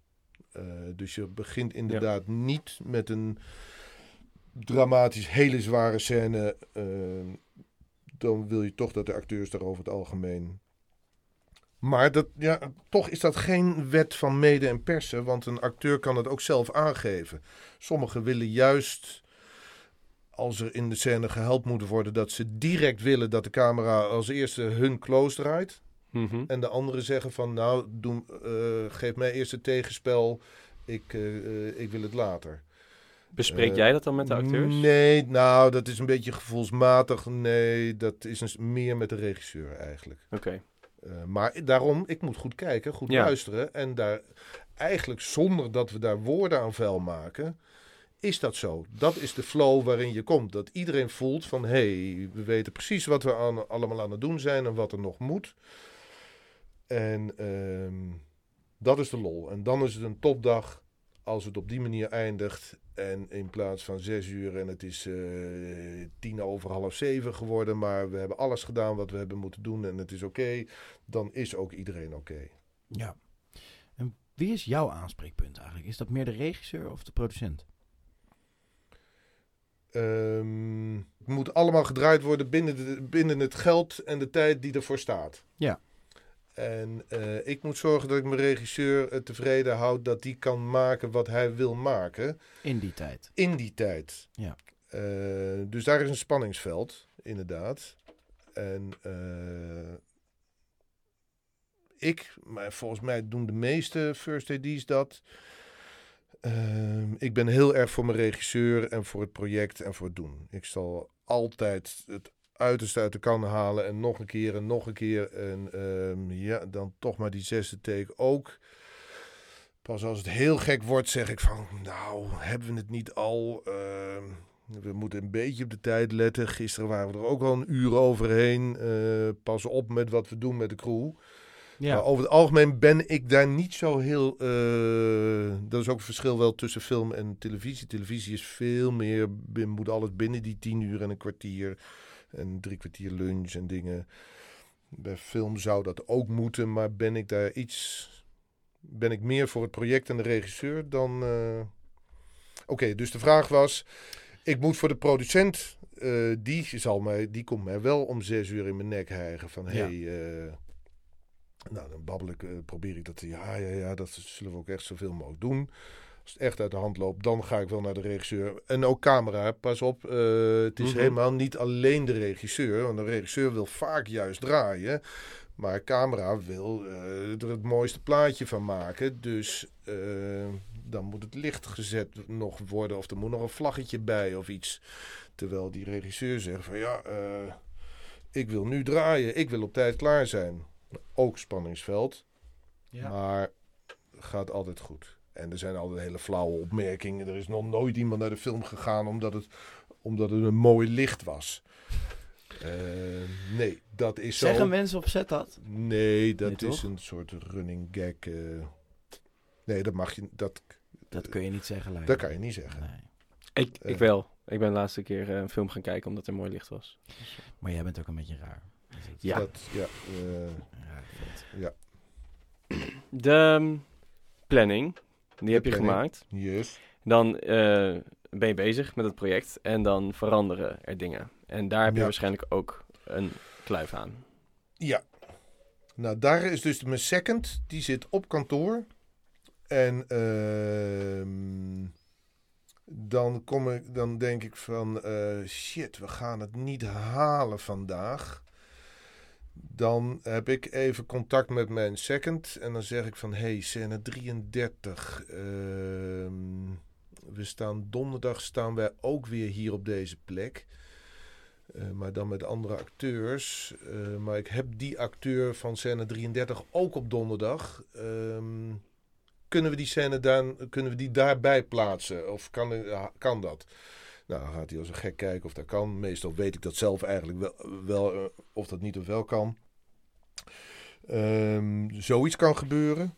Eh, dus je begint inderdaad niet met een dramatisch hele zware scène. eh, dan wil je toch dat de acteurs daar over het algemeen. Maar dat, ja, toch is dat geen wet van mede en persen, want een acteur kan het ook zelf aangeven. Sommigen willen juist, als er in de scène gehelpt moet worden, dat ze direct willen dat de camera als eerste hun close draait. Mhm. En de anderen zeggen van, nou, doe, eh, geef mij eerst het tegenspel, ik, eh, eh, ik wil het later. Bespreek jij dat dan met de acteurs? Nee, nou, dat is een beetje gevoelsmatig. Nee, dat is een, meer met de regisseur eigenlijk. Oké. Eh, maar daarom, ik moet goed kijken, goed Ja. luisteren. En daar eigenlijk zonder dat we daar woorden aan vuil maken, is dat zo. Dat is de flow waarin je komt. Dat iedereen voelt van, hé, hey, we weten precies wat we aan, allemaal aan het doen zijn en wat er nog moet. En ehm, dat is de lol. En dan is het een topdag als het op die manier eindigt en in plaats van zes uur en het is eh, tien over half zeven geworden, maar we hebben alles gedaan wat we hebben moeten doen en het is oké, dan is ook iedereen oké. Ja. En wie is jouw aanspreekpunt eigenlijk? Is dat meer de regisseur of de producent? Ehm, het moet allemaal gedraaid worden binnen, de, binnen het geld en de tijd die ervoor staat. Ja. En eh, ik moet zorgen dat ik mijn regisseur eh, tevreden houd dat die kan maken wat hij wil maken In die tijd. in die tijd. Ja. Eh, dus daar is een spanningsveld, inderdaad. En ik, maar volgens mij doen de meeste first AD's dat. Ik ben heel erg voor mijn regisseur en voor het project en voor het doen. Ik zal altijd het uiterste uit de kan halen en nog een keer en nog een keer. En ehm, ja, dan toch maar die zesde take ook. Pas als het heel gek wordt, zeg ik van, nou, hebben we het niet al? Ehm, we moeten een beetje op de tijd letten. Gisteren waren we er ook al een uur overheen. Eh, pas op met wat we doen met de crew. Ja. Maar over het algemeen ben ik daar niet zo heel. eh, dat is ook een verschil wel tussen film en televisie. Televisie is veel meer. Moet alles binnen die tien uur en een kwartier. En drie kwartier lunch en dingen. Bij film zou dat ook moeten. Maar ben ik daar iets. Ben ik meer voor het project en de regisseur dan. eh, Oké, dus de vraag was. Ik moet voor de producent. eh, die, zal mij, die komt mij wel om zes uur in mijn nek hijgen. Van Ja. hey, eh, nou, dan babbel ik, probeer ik dat. Ja, ja, ja, dat zullen we ook echt zoveel mogelijk doen. Als het echt uit de hand loopt, dan ga ik wel naar de regisseur. En ook camera, pas op. eh, het is Mhm. helemaal niet alleen de regisseur. Want de regisseur wil vaak juist draaien. Maar camera wil eh, er het mooiste plaatje van maken. Dus eh, dan moet het licht gezet nog worden. Of er moet nog een vlaggetje bij of iets. Terwijl die regisseur zegt van ja, ik wil nu draaien. Ik wil op tijd klaar zijn. Ook spanningsveld. Ja. Maar gaat altijd goed. En er zijn altijd hele flauwe opmerkingen. Er is nog nooit iemand naar de film gegaan omdat het, omdat het een mooi licht was. Eh, nee, dat is zo. Zeggen mensen op set dat? Nee, dat Nee, is toch? een soort running gag. eh. nee, dat mag je. Dat, Dat kun je niet zeggen. Lijkt dat kan je niet zeggen. Nee. Ik, Eh. ik wel. Ik ben de laatste keer eh, een film gaan kijken omdat er mooi licht was. Maar jij bent ook een beetje raar. Dus Ja. Dat, ja eh, vent. De um, planning, die heb je gemaakt. yes. Dan eh, ben je bezig met het project en dan veranderen er dingen. En daar heb je Ja. waarschijnlijk ook een kluif aan. Ja. Nou, daar is dus mijn second. Die zit op kantoor. En ehm, dan, kom ik, dan denk ik van... eh, shit, we gaan het niet halen vandaag. Dan heb ik even contact met mijn second. En dan zeg ik van... Hey, scène 33. ehm, we staan donderdag staan wij ook weer hier op deze plek. Eh, maar dan met andere acteurs. Eh, maar ik heb die acteur van scène 33 ook op donderdag. Ehm, kunnen, we die scène dan, kunnen we die daarbij plaatsen? Of kan, ja, kan dat? Nou, dan gaat hij als een gek kijken of dat kan. Meestal weet ik dat zelf eigenlijk wel, wel eh, of dat niet of wel kan. Ehm, zoiets kan gebeuren.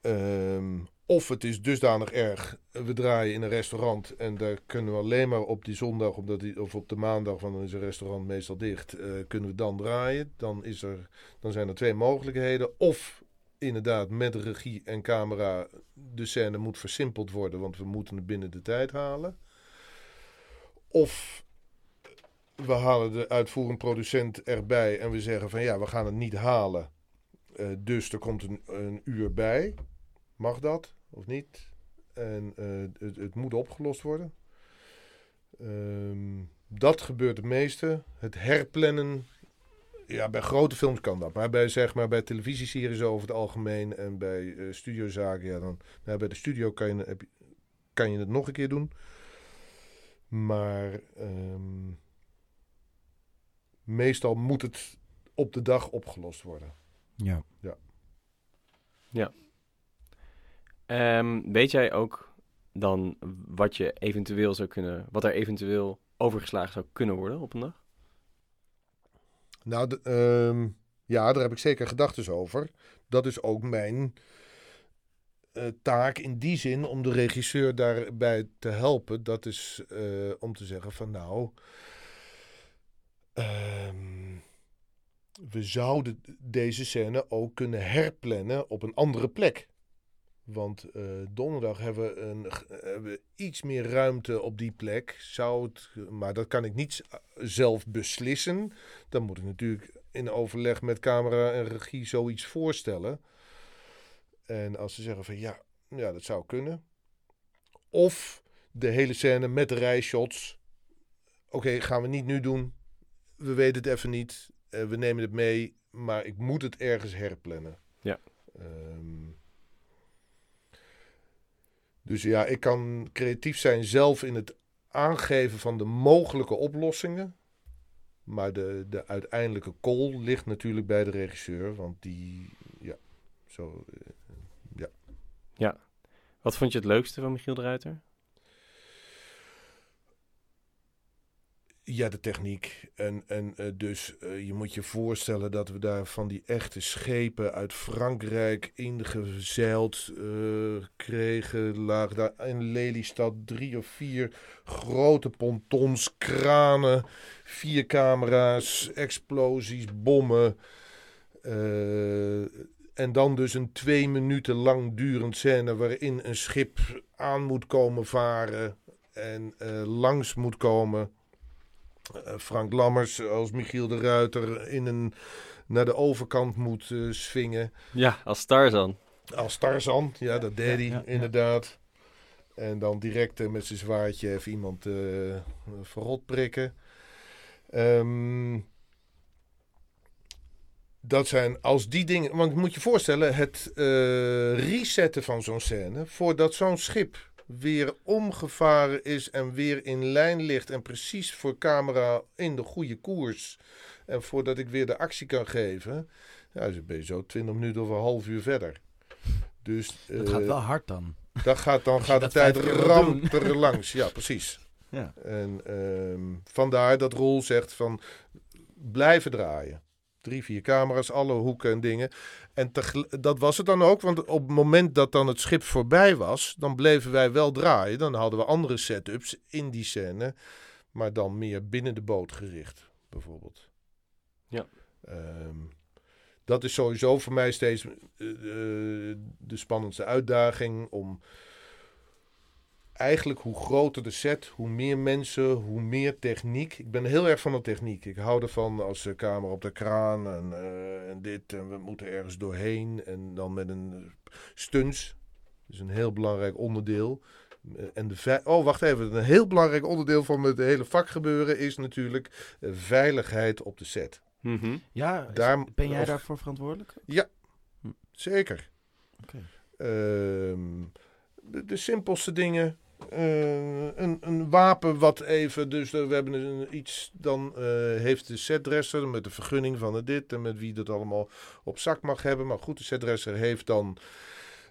Ehm, of het is dusdanig erg. We draaien in een restaurant en daar kunnen we alleen maar op die zondag, omdat die, of op de maandag, want dan is een restaurant meestal dicht, eh, kunnen we dan draaien. Dan, is er, dan zijn er twee mogelijkheden. Of inderdaad met regie en camera de scène moet versimpeld worden, want we moeten het binnen de tijd halen. Of we halen de uitvoerend producent erbij en we zeggen van ja, we gaan het niet halen. Eh, dus er komt een, een uur bij. Mag dat of niet? En eh, het, moet opgelost worden. Ehm, dat gebeurt het meeste. Het herplannen. Ja, bij grote films kan dat. Maar bij, zeg maar, bij televisieseries over het algemeen en bij eh, studiozaken, ja, dan, nou, bij de studio kan je, heb kan je het nog een keer doen. Maar ehm, meestal moet het op de dag opgelost worden. Ja. Ehm, weet jij ook dan wat je eventueel zou kunnen, wat er eventueel overgeslagen zou kunnen worden op een dag? Nou, de- ehm, ja, daar heb ik zeker gedachten over. Dat is ook mijn taak in die zin om de regisseur daarbij te helpen. Dat is eh, om te zeggen van nou, ehm, we zouden deze scène ook kunnen herplannen op een andere plek. Want eh, donderdag hebben we, een, we iets meer ruimte op die plek. Zou het, maar dat kan ik niet zelf beslissen. Dan moet ik natuurlijk in overleg met camera en regie zoiets voorstellen. En als ze zeggen van ja, ja, dat zou kunnen. Of de hele scène met de rijshots. Oké, gaan we niet nu doen. We weten het even niet. Eh, we nemen het mee, maar ik moet het ergens herplannen. Ja. Ehm, dus ja, ik kan creatief zijn zelf in het aangeven van de mogelijke oplossingen. Maar de, de uiteindelijke call ligt natuurlijk bij de regisseur. Want die, ja, zo, eh, Wat vond je het leukste van Michiel de Ruiter? Ja, de techniek. En, en eh, dus eh, je moet je voorstellen dat we daar van die echte schepen uit Frankrijk ingezeild eh, kregen. Lagen daar in Lelystad drie of vier grote pontons, kranen, vier camera's, explosies, bommen. En dan dus een twee minuten lang durend scène waarin een schip aan moet komen varen en eh, langs moet komen. Eh, Frank Lammers als Michiel de Ruiter in een, naar de overkant moet eh, swingen. Ja, als Tarzan. Als Tarzan, ja, dat deed hij ja, ja. inderdaad. En dan direct met zijn zwaardje even iemand verrot prikken. Ehm, dat zijn als die dingen. Want moet je voorstellen, het eh, resetten van zo'n scène. voordat zo'n schip weer omgevaren is en weer in lijn ligt. en precies voor camera in de goede koers. en voordat ik weer de actie kan geven. ja, dan ben je zo 20 minuten of een half uur verder. Dus, Dat eh, gaat wel hard dan. dat gaat, dan gaat de tijd vijf keer wil ramt er langs. Ja, precies. Ja. En ehm, vandaar dat Roel zegt van blijven draaien. Drie, vier camera's, alle hoeken en dingen. En dat was het dan ook, want op het moment dat dan het schip voorbij was, dan bleven wij wel draaien. Dan hadden we andere setups in die scène, maar dan meer binnen de boot gericht, bijvoorbeeld. Ja. Ehm, dat is sowieso voor mij steeds eh, eh, de spannendste uitdaging om eigenlijk hoe groter de set, hoe meer mensen, hoe meer techniek. Ik ben heel erg van de techniek. Ik hou ervan als de camera op de kraan en, eh, en dit en we moeten ergens doorheen en dan met een stunts. Dat is een heel belangrijk onderdeel. Eh, En de oh, wacht even. Een heel belangrijk onderdeel van het hele vakgebeuren is natuurlijk eh, veiligheid op de set. Mhm. Ja, is- Daar- ben jij of- daarvoor verantwoordelijk? Zeker. Oké. Ehm, de, de simpelste dingen. Eh, een, een wapen wat even, dus we hebben een, iets, dan eh, heeft de setdresser met de vergunning van het dit en met wie dat allemaal op zak mag hebben. Maar goed, de setdresser heeft dan,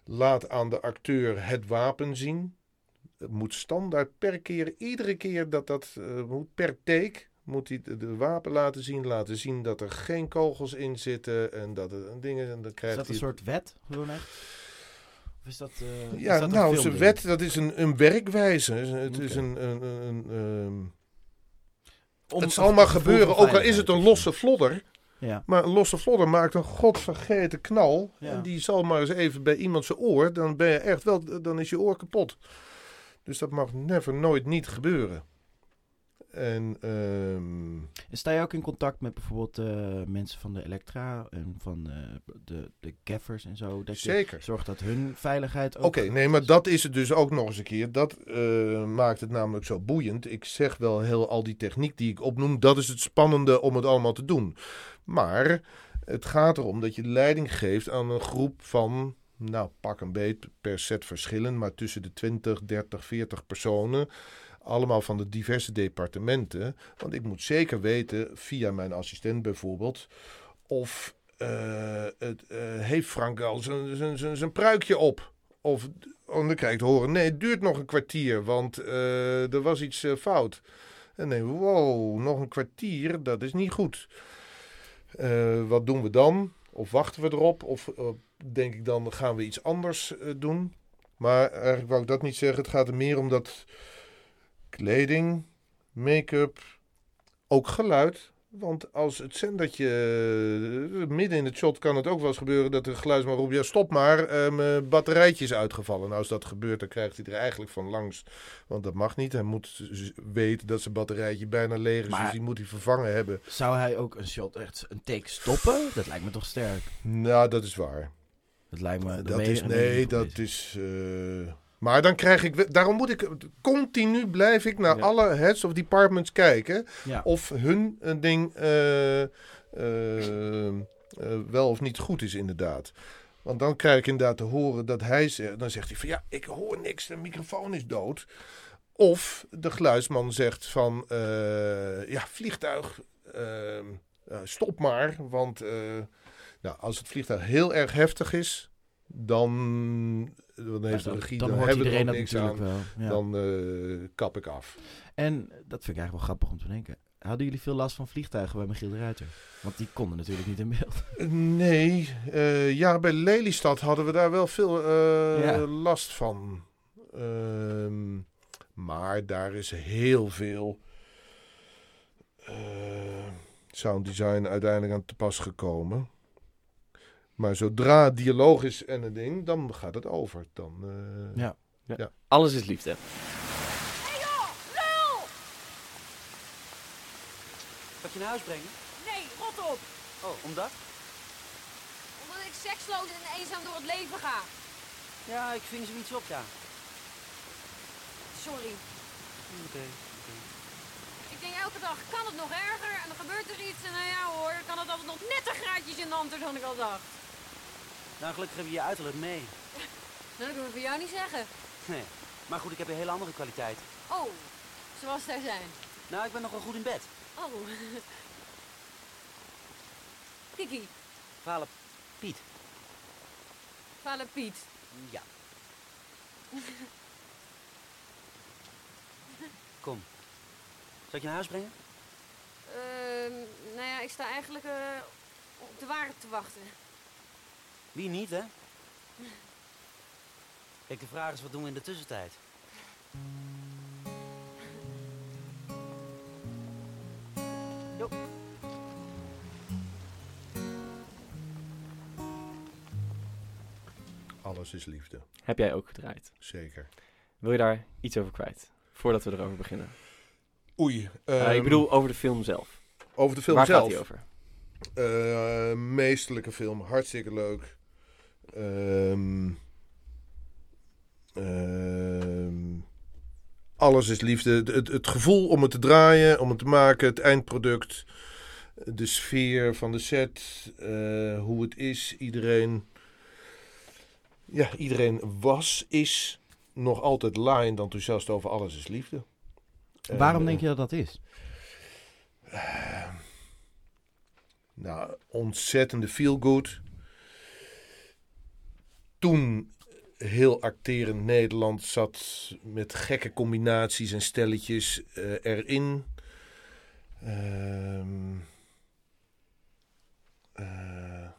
laat aan de acteur het wapen zien. Het moet standaard per keer, iedere keer dat dat eh, moet, per take, moet hij de, de wapen laten zien. Laten zien dat er geen kogels in zitten en dat er dingen, en dan Is krijgt dat een hij soort wet? Gewoon echt? Of is dat, eh, is ja, dat een nou, filmding? wet, dat is een, een werkwijze. Het is een... een, een, een, ehm, Om het zal maar gebeuren, ook al is het een losse flodder. Ja. Maar een losse flodder maakt een godvergeten knal. Ja. En die zal maar eens even bij iemand zijn oor. Dan ben je echt wel, dan is je oor kapot. Dus dat mag never, nooit niet gebeuren. En ehm, En sta je ook in contact met bijvoorbeeld eh, mensen van de Elektra en van eh, de, de gaffers en zo? Dat je zeker. zorgt dat hun veiligheid ook... Oké, nee, maar dat is het dus ook nog eens een keer. Dat eh, maakt het namelijk zo boeiend. Ik zeg wel heel al die techniek die ik opnoem, dat is het spannende om het allemaal te doen. Maar het gaat erom dat je leiding geeft aan een groep van, nou pak een beet per set verschillen, maar tussen de 20, 30, 40 personen. Allemaal van de diverse departementen. Want ik moet zeker weten, via mijn assistent bijvoorbeeld, of eh, het, eh, heeft Frank al zijn- pruikje op? Of oh, dan krijg te horen, nee, het duurt nog een kwartier, want eh, er was iets fout. En nee, wow, nog een kwartier, dat is niet goed. Wat doen we dan? Of wachten we erop? Of denk ik dan gaan we iets anders doen. Maar eigenlijk wou ik dat niet zeggen. Het gaat er meer om dat kleding, make-up, ook geluid. Want als het zendertje eh, midden in het shot kan het ook wel eens gebeuren dat de geluidsman roept: ja, stop maar, eh, mijn batterijtje is uitgevallen. Nou, als dat gebeurt, dan krijgt hij er eigenlijk van langs. Want dat mag niet. Hij moet weten dat zijn batterijtje bijna leeg is, Maar- dus die moet hij vervangen hebben. Zou hij ook een shot echt een take stoppen? Dat lijkt me toch sterk. Nou, dat is waar. Dat lijkt me. dat is, nee, dat is. eh, maar dan krijg ik. Daarom moet ik. Continu blijf ik naar Ja. alle heads of departments kijken. Ja. Of hun een ding. eh, eh, eh, wel of niet goed is, inderdaad. Want dan krijg ik inderdaad te horen dat hij zegt. Dan zegt hij van ja, ik hoor niks, de microfoon is dood. Of de geluidsman zegt van eh, ja, vliegtuig. eh, eh, stop maar. Want eh, nou, als het vliegtuig heel erg heftig is, dan, dan heeft de regie, dan hebben er iedereen dat niks natuurlijk aan. wel. Ja. Dan eh, kap ik af. En dat vind ik eigenlijk wel grappig om te denken. Hadden jullie veel last van vliegtuigen bij Michiel de Ruiter? Want die konden natuurlijk niet in beeld. Nee, eh, ja, bij Lelystad hadden we daar wel veel eh, Ja. last van. Ehm, maar daar is heel veel eh, sound design uiteindelijk aan te pas gekomen. Maar zodra het dialoog is en een ding, dan gaat het over. Dan, eh, Ja. Alles is liefde. Wat je naar huis brengen? Nee, rot op! Oh, omdat? Omdat ik seksloos en eenzaam door het leven ga. Ja, ik ving zoiets op, ja. Sorry. Oké. Ik denk elke dag, kan het nog erger? En dan gebeurt er iets en nou ja hoor, kan het altijd nog net een graadjes in de hand dan ik al dacht. Nou, gelukkig heb je je uiterlijk mee. Nou, dat kunnen we voor jou niet zeggen. Nee. Maar goed, ik heb een hele andere kwaliteit. Oh, zoals daar zijn. Nou, ik ben nog wel goed in bed. Oh. Kiki, Vader Piet. vader Piet. Ja. Kom. Zal ik je naar huis brengen? Ehm, nou ja, ik sta eigenlijk eh, op de ware te wachten. Wie niet, hè? Kijk, de vraag is, wat doen we in de tussentijd? Jo. alles is liefde, Heb jij ook gedraaid? zeker. Wil je daar iets over kwijt? Voordat we erover beginnen. Oei. Eh, ehm, ik bedoel over de film zelf. over de film Waar zelf. gaat die over? Eh, meesterlijke film, hartstikke leuk. Ehm, ehm, alles is liefde. Het, het, gevoel om het te draaien, om het te maken, het eindproduct, de sfeer van de set, eh, hoe het is, iedereen. Ja, iedereen was, is nog altijd laaiend enthousiast over alles is liefde. Waarom eh, denk je dat dat is? Nou, ontzettende feel good. Toen heel acterend Nederland zat met gekke combinaties en stelletjes eh, erin. Ehm, eh,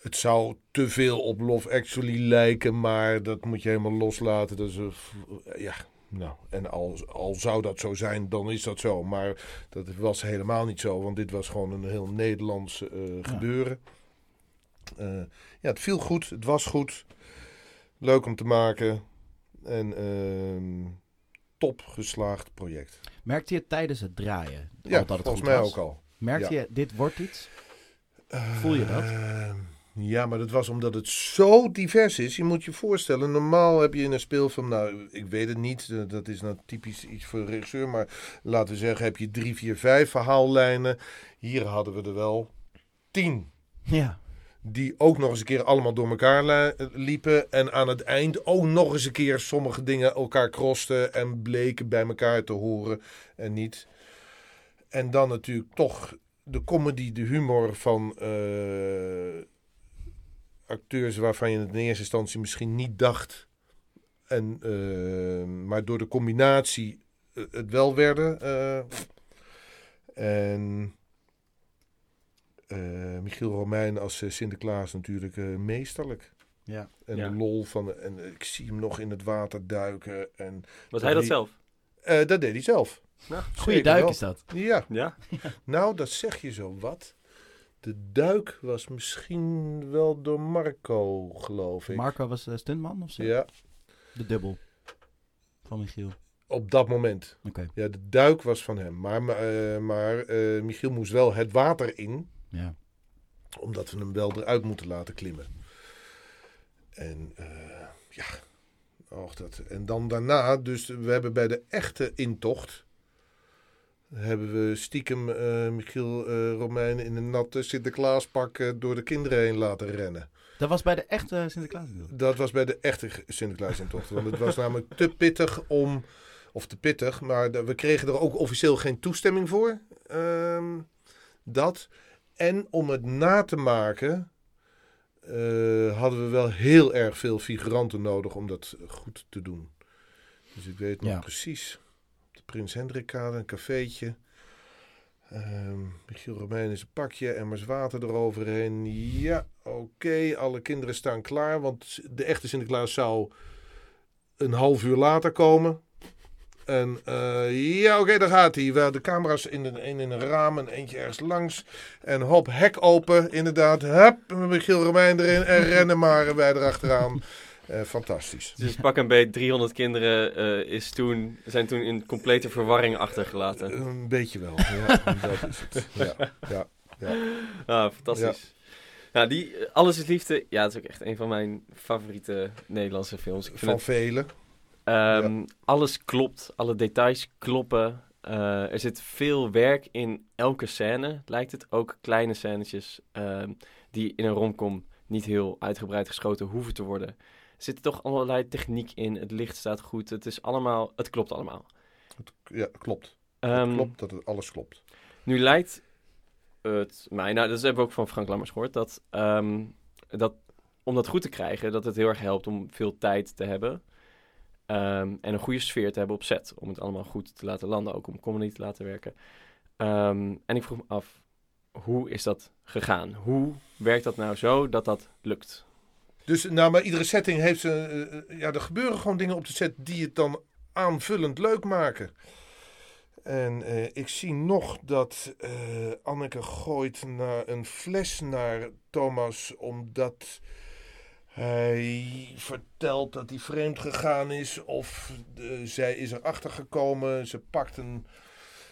het zou te veel op Love Actually lijken, maar dat moet je helemaal loslaten. V- ja, nou, en al, al zou dat zo zijn, dan is dat zo. Maar dat was helemaal niet zo, want dit was gewoon een heel Nederlands eh, gebeuren. Eh, ja, het viel goed, het was goed. Leuk om te maken. En ehm, top geslaagd project. Merkte je tijdens het draaien Ja, dat het volgens goed mij was? ook al. Merkte Ja. je, dit wordt iets? Voel je dat? Ja, maar dat was omdat het zo divers is. Je moet je voorstellen, normaal heb je in een speelfilm, nou, ik weet het niet, eh, dat is nou typisch iets voor een regisseur, maar laten we zeggen, heb je drie, vier, vijf verhaallijnen. Hier hadden we er wel tien. Ja. Die ook nog eens een keer allemaal door elkaar li- liepen. En aan het eind ook nog eens een keer sommige dingen elkaar krosten. En bleken bij elkaar te horen en niet. En dan natuurlijk toch de comedy, de humor van eh, acteurs waarvan je in eerste instantie misschien niet dacht. En, eh, maar door de combinatie eh, het wel werden. eh. en eh, Michiel Romein als eh, Sinterklaas natuurlijk eh, meesterlijk. Ja. En Ja. de lol van... En ik zie hem nog in het water duiken. En Was hij dat zelf? Eh, dat deed hij zelf. Nou, Goeie Zeker duik wel. is dat. Ja. Ja. Nou, dat zeg je zo wat. De duik was misschien wel door Marco, geloof ik. Marco was eh, stuntman of zo? Ja, De dubbel. Van Michiel. op dat moment. Oké. Ja, de duik was van hem. Maar, maar, eh, maar eh, Michiel moest wel het water in. Ja. Omdat we hem wel eruit moeten laten klimmen. En eh, ja, och, dat. En dan daarna, dus we hebben bij de echte intocht. Hebben we stiekem eh, Michiel eh, Romein in een natte Sinterklaaspak door de kinderen heen laten rennen. Dat was bij de echte Sinterklaas natuurlijk. Dat was bij de echte Sinterklaasintocht. Want het was namelijk te pittig om. Of te pittig, maar we kregen er ook officieel geen toestemming voor. Ehm, dat. En om het na te maken. eh, hadden we wel heel erg veel figuranten nodig om dat goed te doen. Dus ik weet nog Ja. precies. op De Prins Hendrikkade, een cafeetje. Ehm Michiel Romein in zijn pakje, emmers water eroverheen. Ja, oké, alle kinderen staan klaar. Want de echte Sinterklaas zou een half uur later komen. En eh, ja, oké, daar gaat hij. We de camera's in een, een in een raam en eentje ergens langs. En hop, hek open, inderdaad. Hup, Michiel Romein erin en rennen maar wij erachteraan. Eh fantastisch. Dus pak een beet, 300 kinderen eh, is toen, zijn toen in complete verwarring achtergelaten. Een beetje wel, ja, dat is het. Ja, ja, ja. Ah, fantastisch. Nou, die Alles is Liefde, ja, dat is ook echt een van mijn favoriete Nederlandse films. Ik vind Van het, velen. Ehm, Alles klopt, alle details kloppen. Eh, er zit veel werk in elke scène, lijkt het. Ook kleine scènetjes ehm, die in een romcom niet heel uitgebreid geschoten hoeven te worden. Er zit toch allerlei techniek in, het licht staat goed, het is allemaal, het klopt allemaal. Ja, klopt. Ehm, het klopt dat het alles klopt. Nu lijkt het mij, nou dat hebben we ook van Frank Lammers gehoord, dat, ehm, dat om dat goed te krijgen, dat het heel erg helpt om veel tijd te hebben. Ehm, en een goede sfeer te hebben op set. Om het allemaal goed te laten landen, ook om comedy te laten werken. Ehm, en ik vroeg me af, hoe is dat gegaan? Hoe werkt dat nou zo dat dat lukt? Dus nou, maar iedere setting heeft ze. eh, eh, ja, er gebeuren gewoon dingen op de set die het dan aanvullend leuk maken. En eh, ik zie nog dat eh, Anneke gooit naar een fles naar Thomas, omdat hij vertelt dat hij vreemd gegaan is. Of eh, zij is erachter gekomen. Ze pakt een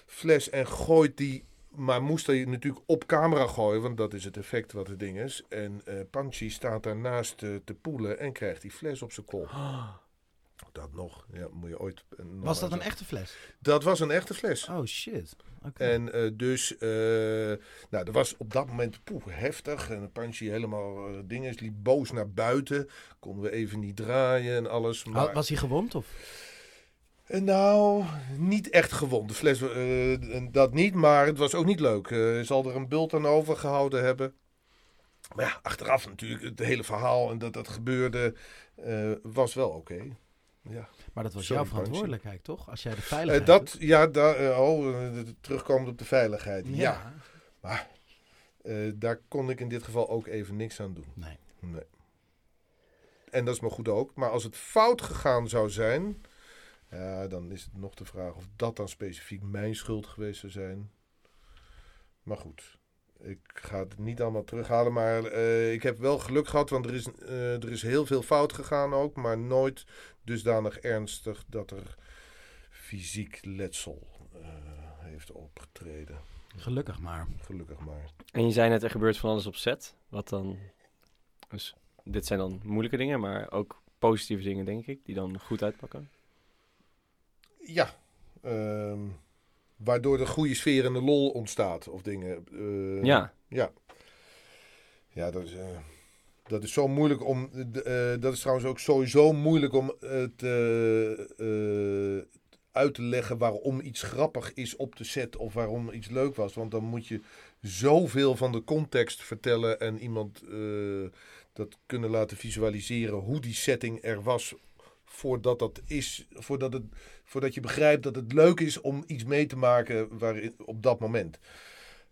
fles en gooit die. Maar moest hij natuurlijk op camera gooien, want dat is het effect wat het ding is. En eh Panchi staat daarnaast te, te poelen en krijgt die fles op zijn kop. Dat nog, ja, moet je ooit. Was dat een echte fles? Dat was een echte fles. Oh shit. En eh, dus, eh, nou, er was op dat moment poeh, heftig. En Panchi helemaal eh, dingen, liep boos naar buiten. Konden we even niet draaien en alles. Maar, Was hij gewond of? Nou, niet echt gewond. De fles, dat niet, maar het was ook niet leuk. Zal er een bult aan overgehouden hebben. Maar ja, achteraf natuurlijk, het hele verhaal en dat dat gebeurde, was wel oké. Ja. Maar dat was Sorry, jouw verantwoordelijkheid, toch? Als jij de Eh, veiligheid dat, ja, eh, oh, eh, terugkomend op de veiligheid. Ja. Ja. Maar eh, daar kon ik in dit geval ook even niks aan doen. Nee. Nee. En dat is maar goed ook. Maar als het fout gegaan zou zijn, ja, dan is het nog de vraag of dat dan specifiek mijn schuld geweest zou zijn. Maar goed, ik ga het niet allemaal terughalen. Maar eh, ik heb wel geluk gehad, want er is, eh, er is heel veel fout gegaan ook. Maar nooit dusdanig ernstig dat er fysiek letsel eh, heeft opgetreden. Gelukkig maar. Gelukkig maar. En je zei net, er gebeurt van alles op set. Wat dan... Dus dit zijn dan moeilijke dingen, maar ook positieve dingen, denk ik, die dan goed uitpakken. Ja. ehm, waardoor de goede sfeer en de lol ontstaat. Of dingen. eh, Ja. Ja. Ja, dat is, eh, dat is zo moeilijk om. eh, dat is trouwens ook sowieso moeilijk om het eh, eh, uit te leggen waarom iets grappig is op de set of waarom iets leuk was. Want dan moet je zoveel van de context vertellen en iemand dat kunnen laten visualiseren hoe die setting er was voordat dat is, voordat, het, voordat je begrijpt dat het leuk is om iets mee te maken waarin, op dat moment.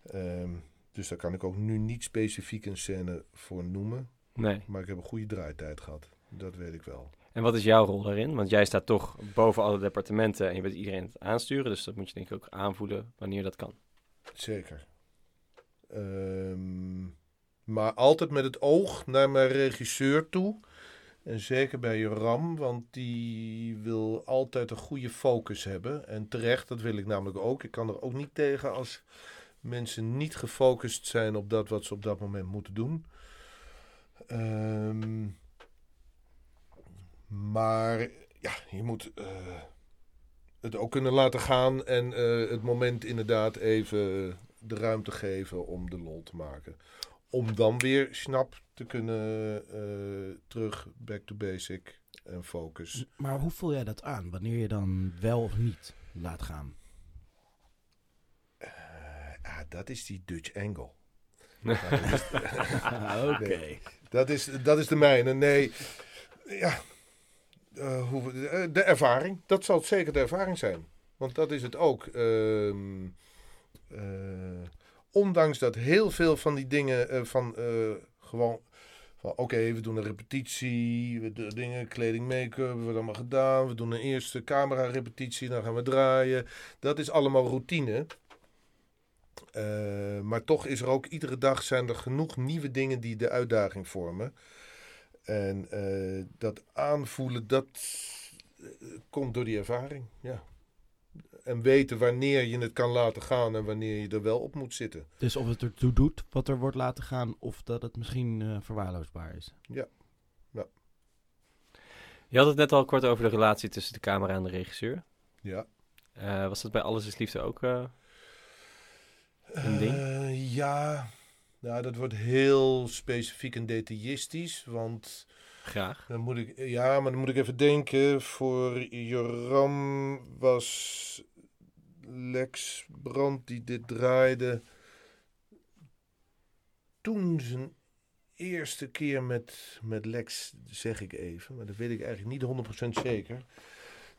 Ehm, Dus daar kan ik ook nu niet specifiek een scène voor noemen. Nee. Maar ik heb een goede draaitijd gehad. Dat weet ik wel. En wat is jouw rol daarin? Want jij staat toch boven alle departementen en je bent iedereen het aansturen. Dus dat moet je denk ik ook aanvoelen wanneer dat kan. Zeker. Ehm, maar altijd met het oog naar mijn regisseur toe. En zeker bij Joram, want die wil altijd een goede focus hebben. En terecht, dat wil ik namelijk ook. Ik kan er ook niet tegen als mensen niet gefocust zijn op dat wat ze op dat moment moeten doen. Ehm, maar ja, je moet eh, het ook kunnen laten gaan en eh, het moment inderdaad even de ruimte geven om de lol te maken. Om dan weer snap te kunnen eh, terug, back to basic en focus. Maar hoe voel jij dat aan? Wanneer je dan wel of niet laat gaan? Ah, dat is die Dutch angle. Oké. dat, is, dat is de mijne. Nee, ja. eh, hoe, eh, de ervaring. Dat zal zeker de ervaring zijn. Want dat is het ook. Ehm, eh, ondanks dat heel veel van die dingen van gewoon van oké, we doen een repetitie, we doen dingen, kleding, make-up, we wordt allemaal gedaan. We doen een eerste camera repetitie, dan gaan we draaien. Dat is allemaal routine. Eh, maar toch is er ook iedere dag zijn er genoeg nieuwe dingen die de uitdaging vormen. En eh, dat aanvoelen, dat eh, komt door die ervaring. Ja. En weten wanneer je het kan laten gaan en wanneer je er wel op moet zitten. Dus of het ertoe doet wat er wordt laten gaan, of dat het misschien eh, verwaarloosbaar is. Ja. ja. Je had het net al kort over de relatie tussen de camera en de regisseur. Ja. Eh, was dat bij Alles is Liefde ook eh, een ding? Eh, ja, nou, dat wordt heel specifiek en detailistisch. Want Graag. dan moet ik, ja, maar dan moet ik even denken. Voor Joram was Lex Brand die dit draaide. Toen zijn eerste keer met, met Lex, zeg ik even, maar dat weet ik eigenlijk niet 100% zeker.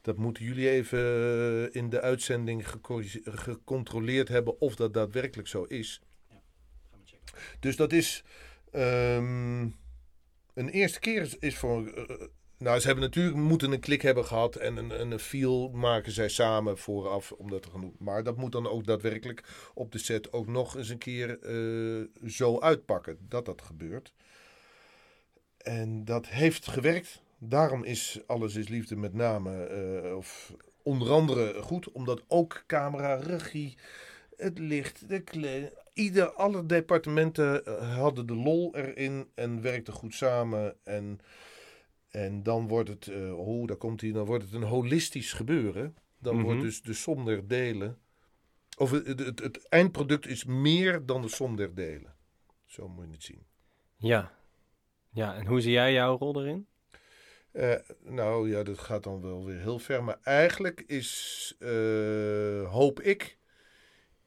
Dat moeten jullie even eh, in de uitzending gecontroleerd hebben of dat daadwerkelijk zo is. Dus dat is. ehm, een eerste keer is, voor. eh, nou, ze hebben natuurlijk moeten een klik hebben gehad en een, een feel maken zij samen vooraf om dat te gaan doen. Maar dat moet dan ook daadwerkelijk op de set ook nog eens een keer eh, zo uitpakken dat dat gebeurt. En dat heeft gewerkt. Daarom is Alles is Liefde met name, eh, of onder andere goed, omdat ook camera, regie, het licht, de kleding, ieder, alle departementen eh, hadden de lol erin en werkten goed samen. En, en dan wordt het, eh oh, daar komt hij, dan wordt het een holistisch gebeuren. Dan Mhm. wordt dus de som der delen, of het, het, het eindproduct is meer dan de som der delen. Zo moet je het zien. Ja. Ja, en hoe zie jij jouw rol erin? Eh, nou ja, dat gaat dan wel weer heel ver. Maar eigenlijk is, eh, hoop ik,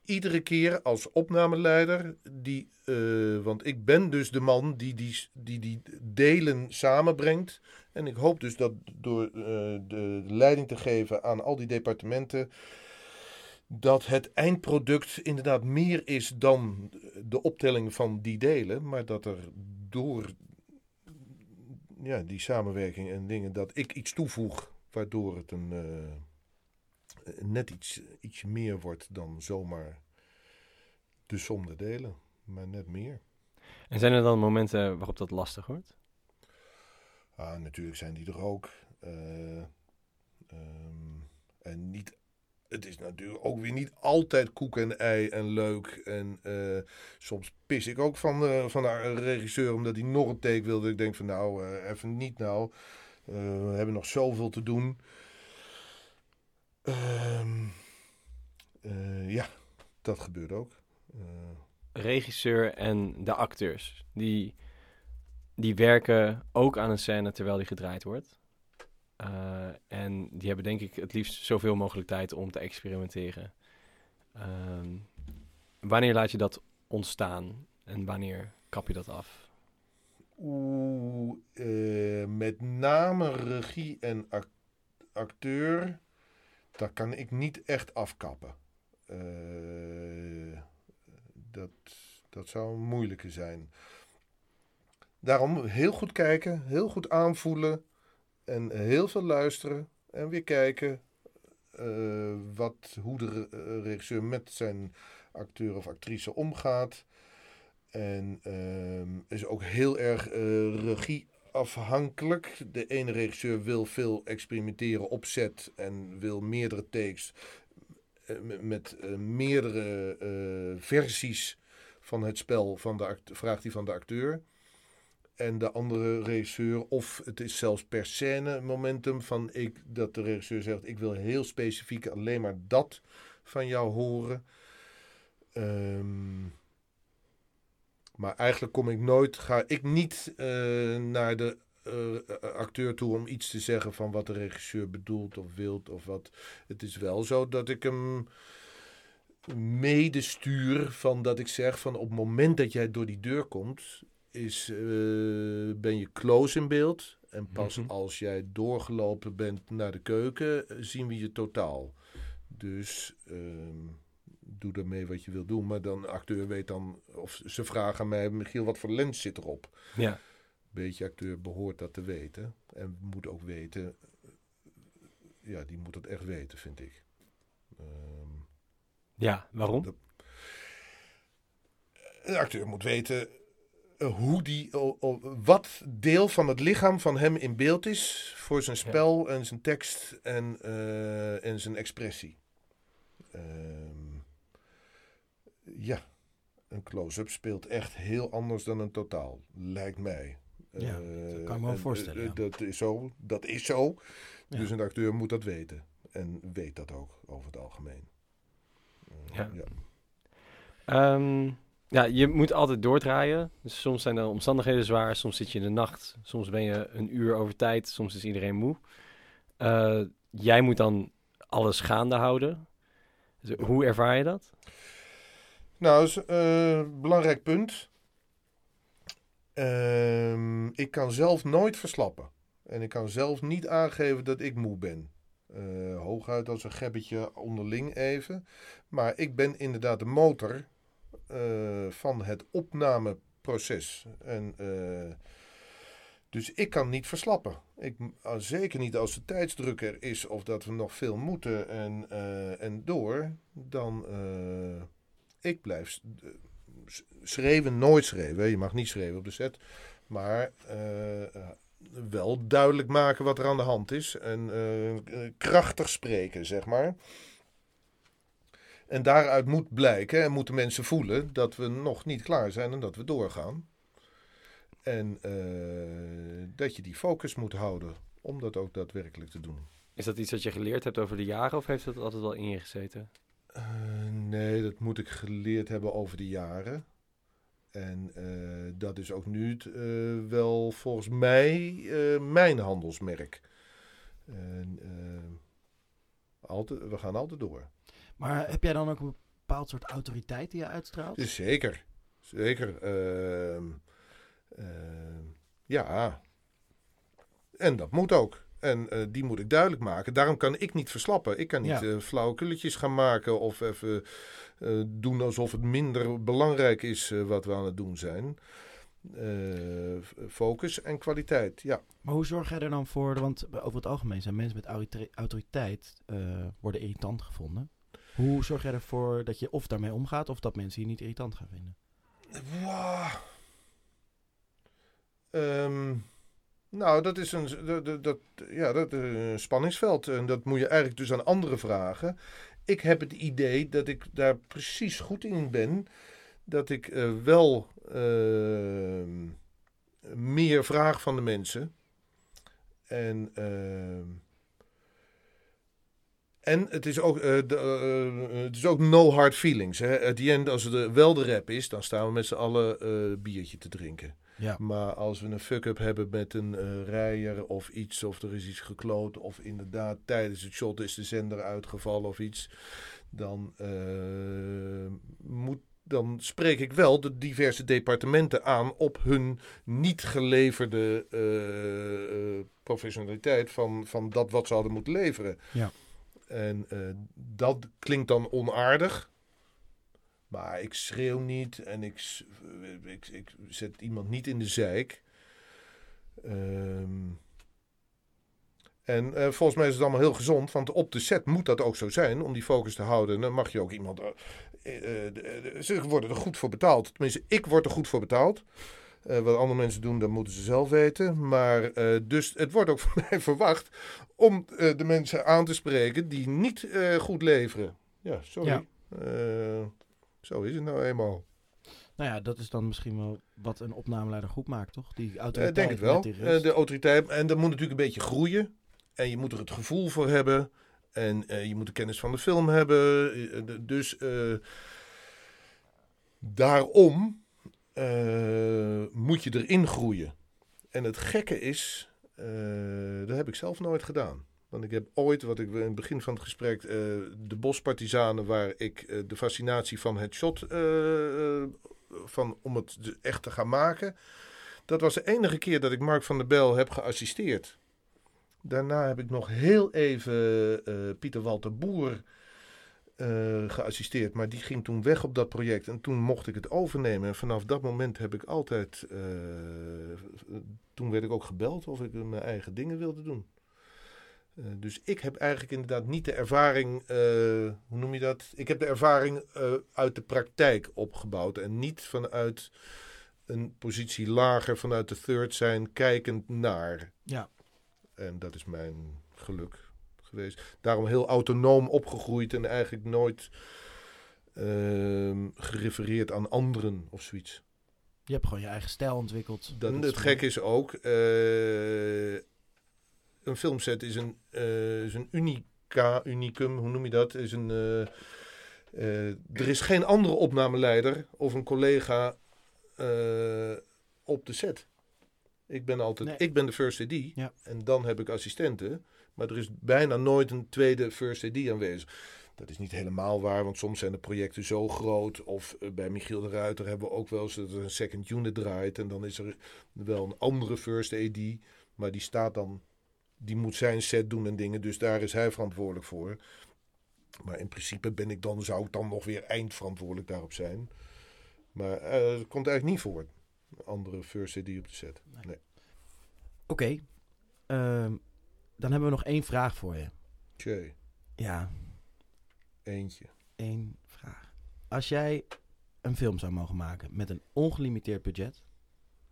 iedere keer als opnameleider, die, eh, want ik ben dus de man die die, die die delen samenbrengt. En ik hoop dus dat door de leiding te geven aan al die departementen, dat het eindproduct inderdaad meer is dan de optelling van die delen, maar dat er door ja, die samenwerking en dingen, dat ik iets toevoeg waardoor het een eh, net iets, iets meer wordt dan zomaar de som der delen, maar net meer. En zijn er dan momenten waarop dat lastig wordt? Ah, natuurlijk zijn die er ook. Eh, ehm, en niet, het is natuurlijk ook weer niet altijd koek en ei en leuk. En eh, soms pis ik ook van, eh, van de regisseur omdat hij nog een take wilde. Ik denk van nou, eh, even niet nou. We hebben nog zoveel te doen. Ehm, eh, ja, dat gebeurt ook. Regisseur en de acteurs. Die, die werken ook aan een scène terwijl die gedraaid wordt. Eh, en die hebben denk ik het liefst zoveel mogelijk tijd om te experimenteren. Ehm, wanneer laat je dat ontstaan en wanneer kap je dat af? Eh, met name regie en ac- acteur, daar kan ik niet echt afkappen. Eh, dat, Dat zou een moeilijke zijn. Daarom heel goed kijken, heel goed aanvoelen en heel veel luisteren en weer kijken eh, wat, hoe de eh, regisseur met zijn acteur of actrice omgaat. En ehm, is ook heel erg eh, regieafhankelijk. De ene regisseur wil veel experimenteren op set en wil meerdere takes met, met meerdere versies van het spel van de vraagt hij van de acteur. En de andere regisseur, of het is zelfs per scène momentum van ik, dat de regisseur zegt: Ik wil heel specifiek alleen maar dat van jou horen. Ehm, maar eigenlijk kom ik nooit, ga ik niet eh, naar de eh, acteur toe om iets te zeggen van wat de regisseur bedoelt of wilt of wat. Het is wel zo dat ik hem medestuur van dat ik zeg van op het moment dat jij door die deur komt, is, eh, ben je close in beeld. En pas Mhm. als jij doorgelopen bent naar de keuken, eh, zien we je totaal. Dus ehm, doe ermee wat je wil doen. Maar dan, acteur weet dan, of ze vragen aan mij, Michiel, wat voor lens zit erop? Ja. Beetje acteur behoort dat te weten. En moet ook weten, ja, die moet dat echt weten, vind ik. Ehm, Ja, waarom? de, een acteur moet weten eh, hoe die, wat deel van het lichaam van hem in beeld is voor zijn spel en zijn tekst en, eh, en zijn expressie. Ehm, ja, een close-up speelt echt heel anders dan een totaal, lijkt mij. Ja, Eh, dat kan ik me wel en, voorstellen, eh, ja. Dat is zo. Dat is zo. Ja. Dus een acteur moet dat weten. En weet dat ook over het algemeen. Eh, Ja. ja. Ehm, ja, je moet altijd doordraaien. Dus soms zijn de omstandigheden zwaar, soms zit je in de nacht, soms ben je een uur over tijd, soms is iedereen moe. Eh, jij moet dan alles gaande houden. Dus hoe ervaar je dat? Nou, is een belangrijk punt. Ehm, ik kan zelf nooit verslappen. En ik kan zelf niet aangeven dat ik moe ben. Eh, hooguit als een gebbetje onderling even. Maar ik ben inderdaad de motor eh, van het opnameproces. En, eh, dus ik kan niet verslappen. Ik, uh, zeker niet als de tijdsdruk er is of dat we nog veel moeten en, eh, en door. Dan eh, ik blijf s- s- schreeuwen, nooit schreeuwen. Je mag niet schreeuwen op de set. Maar eh, eh, wel duidelijk maken wat er aan de hand is. En eh, eh, krachtig spreken, zeg maar. En daaruit moet blijken en moeten mensen voelen dat we nog niet klaar zijn en dat we doorgaan. En eh, dat je die focus moet houden om dat ook daadwerkelijk te doen. Is dat iets wat je geleerd hebt over de jaren of heeft dat altijd wel in je gezeten? Eh, nee, dat moet ik geleerd hebben over de jaren. En eh, dat is ook nu wel volgens mij mijn handelsmerk. En, altijd, we gaan altijd door. Maar heb jij dan ook een bepaald soort autoriteit die je uitstraalt? Zeker, zeker. Ehm, ehm, ja, en dat moet ook. En eh, die moet ik duidelijk maken. Daarom kan ik niet verslappen. Ik kan niet Ja. eh flauwe kulletjes gaan maken of even eh, doen alsof het minder belangrijk is wat we aan het doen zijn. Focus en kwaliteit, ja. Maar hoe zorg jij er dan voor? Want over het algemeen zijn mensen met autori- autoriteit worden irritant gevonden. Hoe zorg jij ervoor dat je of daarmee omgaat of dat mensen je niet irritant gaan vinden? Wow. Ehm, nou, dat is een, dat, dat, ja, dat is een spanningsveld. En dat moet je eigenlijk dus aan anderen vragen. Ik heb het idee dat ik daar precies goed in ben. Dat ik eh, wel ehm, meer vraag van de mensen. En, ehm, en het is ook, de, eh, het is ook no hard feelings. Hè? At the end, als het wel de rap is, dan staan we met z'n allen biertje te drinken. Ja. Maar als we een fuck-up hebben met een rijer of iets, of er is iets gekloot, of inderdaad tijdens het shot is de zender uitgevallen of iets, dan, moet, dan spreek ik wel de diverse departementen aan op hun niet geleverde professionaliteit van, van dat wat ze hadden moeten leveren. Ja. En eh, dat klinkt dan onaardig. Maar ik schreeuw niet en ik, ik, ik zet iemand niet in de zeik. Ehm, en eh, volgens mij is het allemaal heel gezond, want op de set moet dat ook zo zijn om die focus te houden. En dan mag je ook iemand. eh, ze worden er goed voor betaald. Tenminste, ik word er goed voor betaald. Eh, wat andere mensen doen, dat moeten ze zelf weten. Maar eh, dus het wordt ook van mij verwacht om eh, de mensen aan te spreken die niet goed leveren. Ja, sorry. Ja. Zo is het nou eenmaal. Nou ja, dat is dan misschien wel wat een opnameleider goed maakt, toch? Die autoriteit denk het wel. de autoriteit. En dat moet natuurlijk een beetje groeien. En je moet er het gevoel voor hebben. En je moet de kennis van de film hebben. Dus daarom eh, moet je erin groeien. En het gekke is, eh, dat heb ik zelf nooit gedaan. Want ik heb ooit, wat ik in het begin van het gesprek, eh, de bospartizanen, waar ik de fascinatie van het shot, van, om het de- echt te gaan maken. Dat was de enige keer dat ik Mark van der Bel heb geassisteerd. Daarna heb ik nog heel even Pieter Walter Boer eh, geassisteerd. Maar die ging toen weg op dat project. En toen mocht ik het overnemen. En vanaf dat moment heb ik altijd. eh, toen werd ik ook gebeld of ik mijn eigen dingen wilde doen. Eh, dus ik heb eigenlijk inderdaad niet de ervaring. hoe noem je dat? Ik heb de ervaring uit de praktijk opgebouwd. En niet vanuit een positie lager, vanuit de third zijn, kijkend naar. Ja. En dat is mijn geluk geweest. Daarom heel autonoom opgegroeid en eigenlijk nooit ehm, gerefereerd aan anderen of zoiets. Je hebt gewoon je eigen stijl ontwikkeld. Dan, het gekke is ook, eh, een filmset is een, eh, is een unica, unicum, hoe noem je dat? Is een, eh, er is geen andere opnameleider of een collega op de set. Ik ben altijd, Nee. ik ben de first AD Ja. en dan heb ik assistenten. Maar er is bijna nooit een tweede first AD aanwezig. Dat is niet helemaal waar, want soms zijn de projecten zo groot. Of eh, bij Michiel de Ruiter hebben we ook wel eens dat er een second unit draait. En dan is er wel een andere first AD. Maar die staat dan, die moet zijn set doen en dingen. Dus daar is hij verantwoordelijk voor. Maar in principe ben ik dan, zou ik dan nog weer eindverantwoordelijk daarop zijn. Maar eh het komt eigenlijk niet voor. Een andere first AD op de set. Nee. Oké. ehm, dan hebben we nog één vraag voor je. Tjee, Ja, eentje. één vraag. Als jij een film zou mogen maken met een ongelimiteerd budget,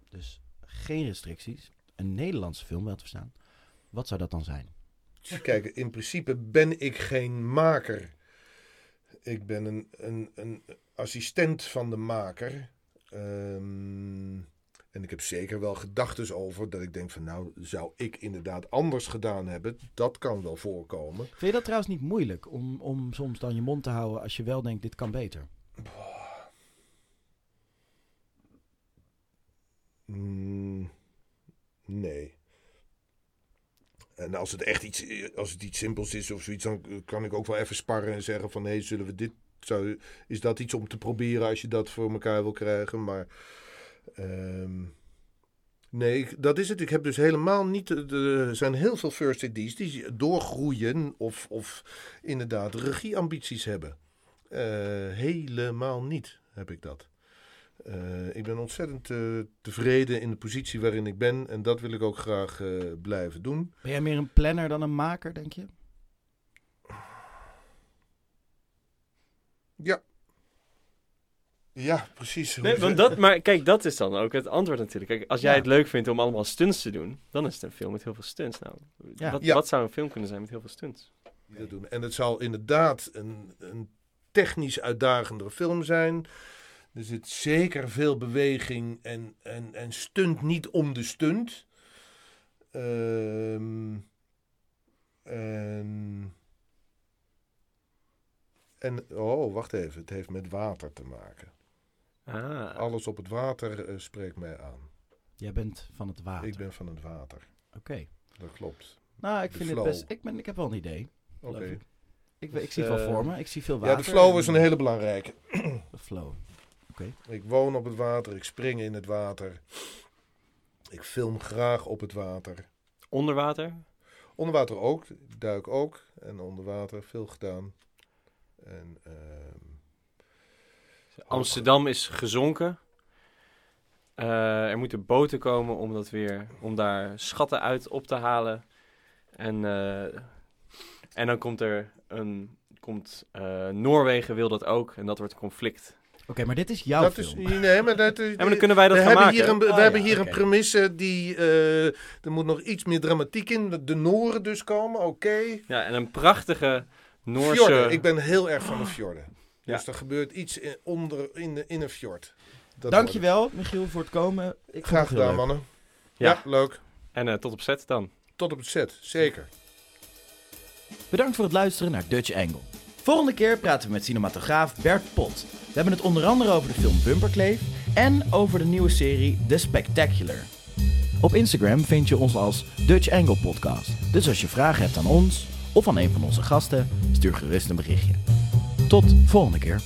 dus geen restricties, een Nederlandse film wel te verstaan, wat zou dat dan zijn? Kijk, in principe ben ik geen maker. Ik ben een, een, een assistent van de maker. Ehm, en ik heb zeker wel gedachten over dat ik denk van nou, zou ik inderdaad anders gedaan hebben. Dat kan wel voorkomen. Vind je dat trouwens niet moeilijk om, om soms dan je mond te houden als je wel denkt dit kan beter? Mm, nee. En als het echt iets, als het iets simpels is of zoiets, dan kan ik ook wel even sparren en zeggen van hé, hey, zullen we dit, zou, is dat iets om te proberen als je dat voor elkaar wil krijgen? Maar ehm, nee, dat is het. Ik heb dus helemaal niet, er zijn heel veel first AD's die doorgroeien of, of inderdaad regieambities hebben. Eh, helemaal niet heb ik dat. Eh, ik ben ontzettend eh, tevreden in de positie waarin ik ben. En dat wil ik ook graag blijven doen. Ben jij meer een planner dan een maker, denk je? Ja. Ja, precies. Nee, want dat, maar kijk, dat is dan ook het antwoord natuurlijk. Kijk, als jij Ja. het leuk vindt om allemaal stunts te doen, dan is het een film met heel veel stunts. Nou, Ja. wat, Ja. wat zou een film kunnen zijn met heel veel stunts? die dat doen. En het zal inderdaad een, een technisch uitdagendere film zijn. Er zit zeker veel beweging en, en, en stunt niet om de stunt. Ehm, en, en, oh, wacht even. Het heeft met water te maken. Ah, Alles op het water eh, spreekt mij aan. Jij bent van het water. Ik ben van het water. Oké. Dat klopt. Nou, ik De vind flow. het best... Ik, ben, ik heb wel een idee. Oké. geloof ik. Ik, Dus, ik zie het wel eh, voor me. Ik zie veel Ja, water. de flow is en- een hele belangrijke. De flow. Ik woon op het water, ik spring in het water. Ik film graag op het water. onder water? Onder water ook, ik duik ook. En onder water veel gedaan. En ehm, Amsterdam is gezonken. Eh, er moeten boten komen om, dat weer, om daar schatten uit op te halen. En, eh, en dan komt er een... Komt, eh, Noorwegen wil dat ook en dat wordt een conflict. Oké, maar dit is jouw dat film. is, nee, maar dat is, Ja, maar dan kunnen wij dat we gaan hebben maken. Hier een, we Oh, hebben ja, hier een premisse die... eh, er moet nog iets meer dramatiek in. De, Noren dus komen, oké. Ja, en een prachtige Noorse... Fjorden. Ik ben heel erg van de fjorden. Ja. Dus er gebeurt iets in, onder, in, de, in een fjord. Dat Dankjewel, Michiel, voor het komen. Ik. Graag gedaan, leuk. mannen. Ja. Ja, leuk. En eh, tot op set dan. Tot op het set, zeker. Bedankt voor het luisteren naar Dutch Angle. Volgende keer praten we met cinematograaf Bert Pot. We hebben het onder andere over de film Bumperkleef en over de nieuwe serie The Spectacular. Op Instagram vind je ons als Dutch Angle Podcast. Dus als je vragen hebt aan ons of aan een van onze gasten, stuur gerust een berichtje. Tot volgende keer.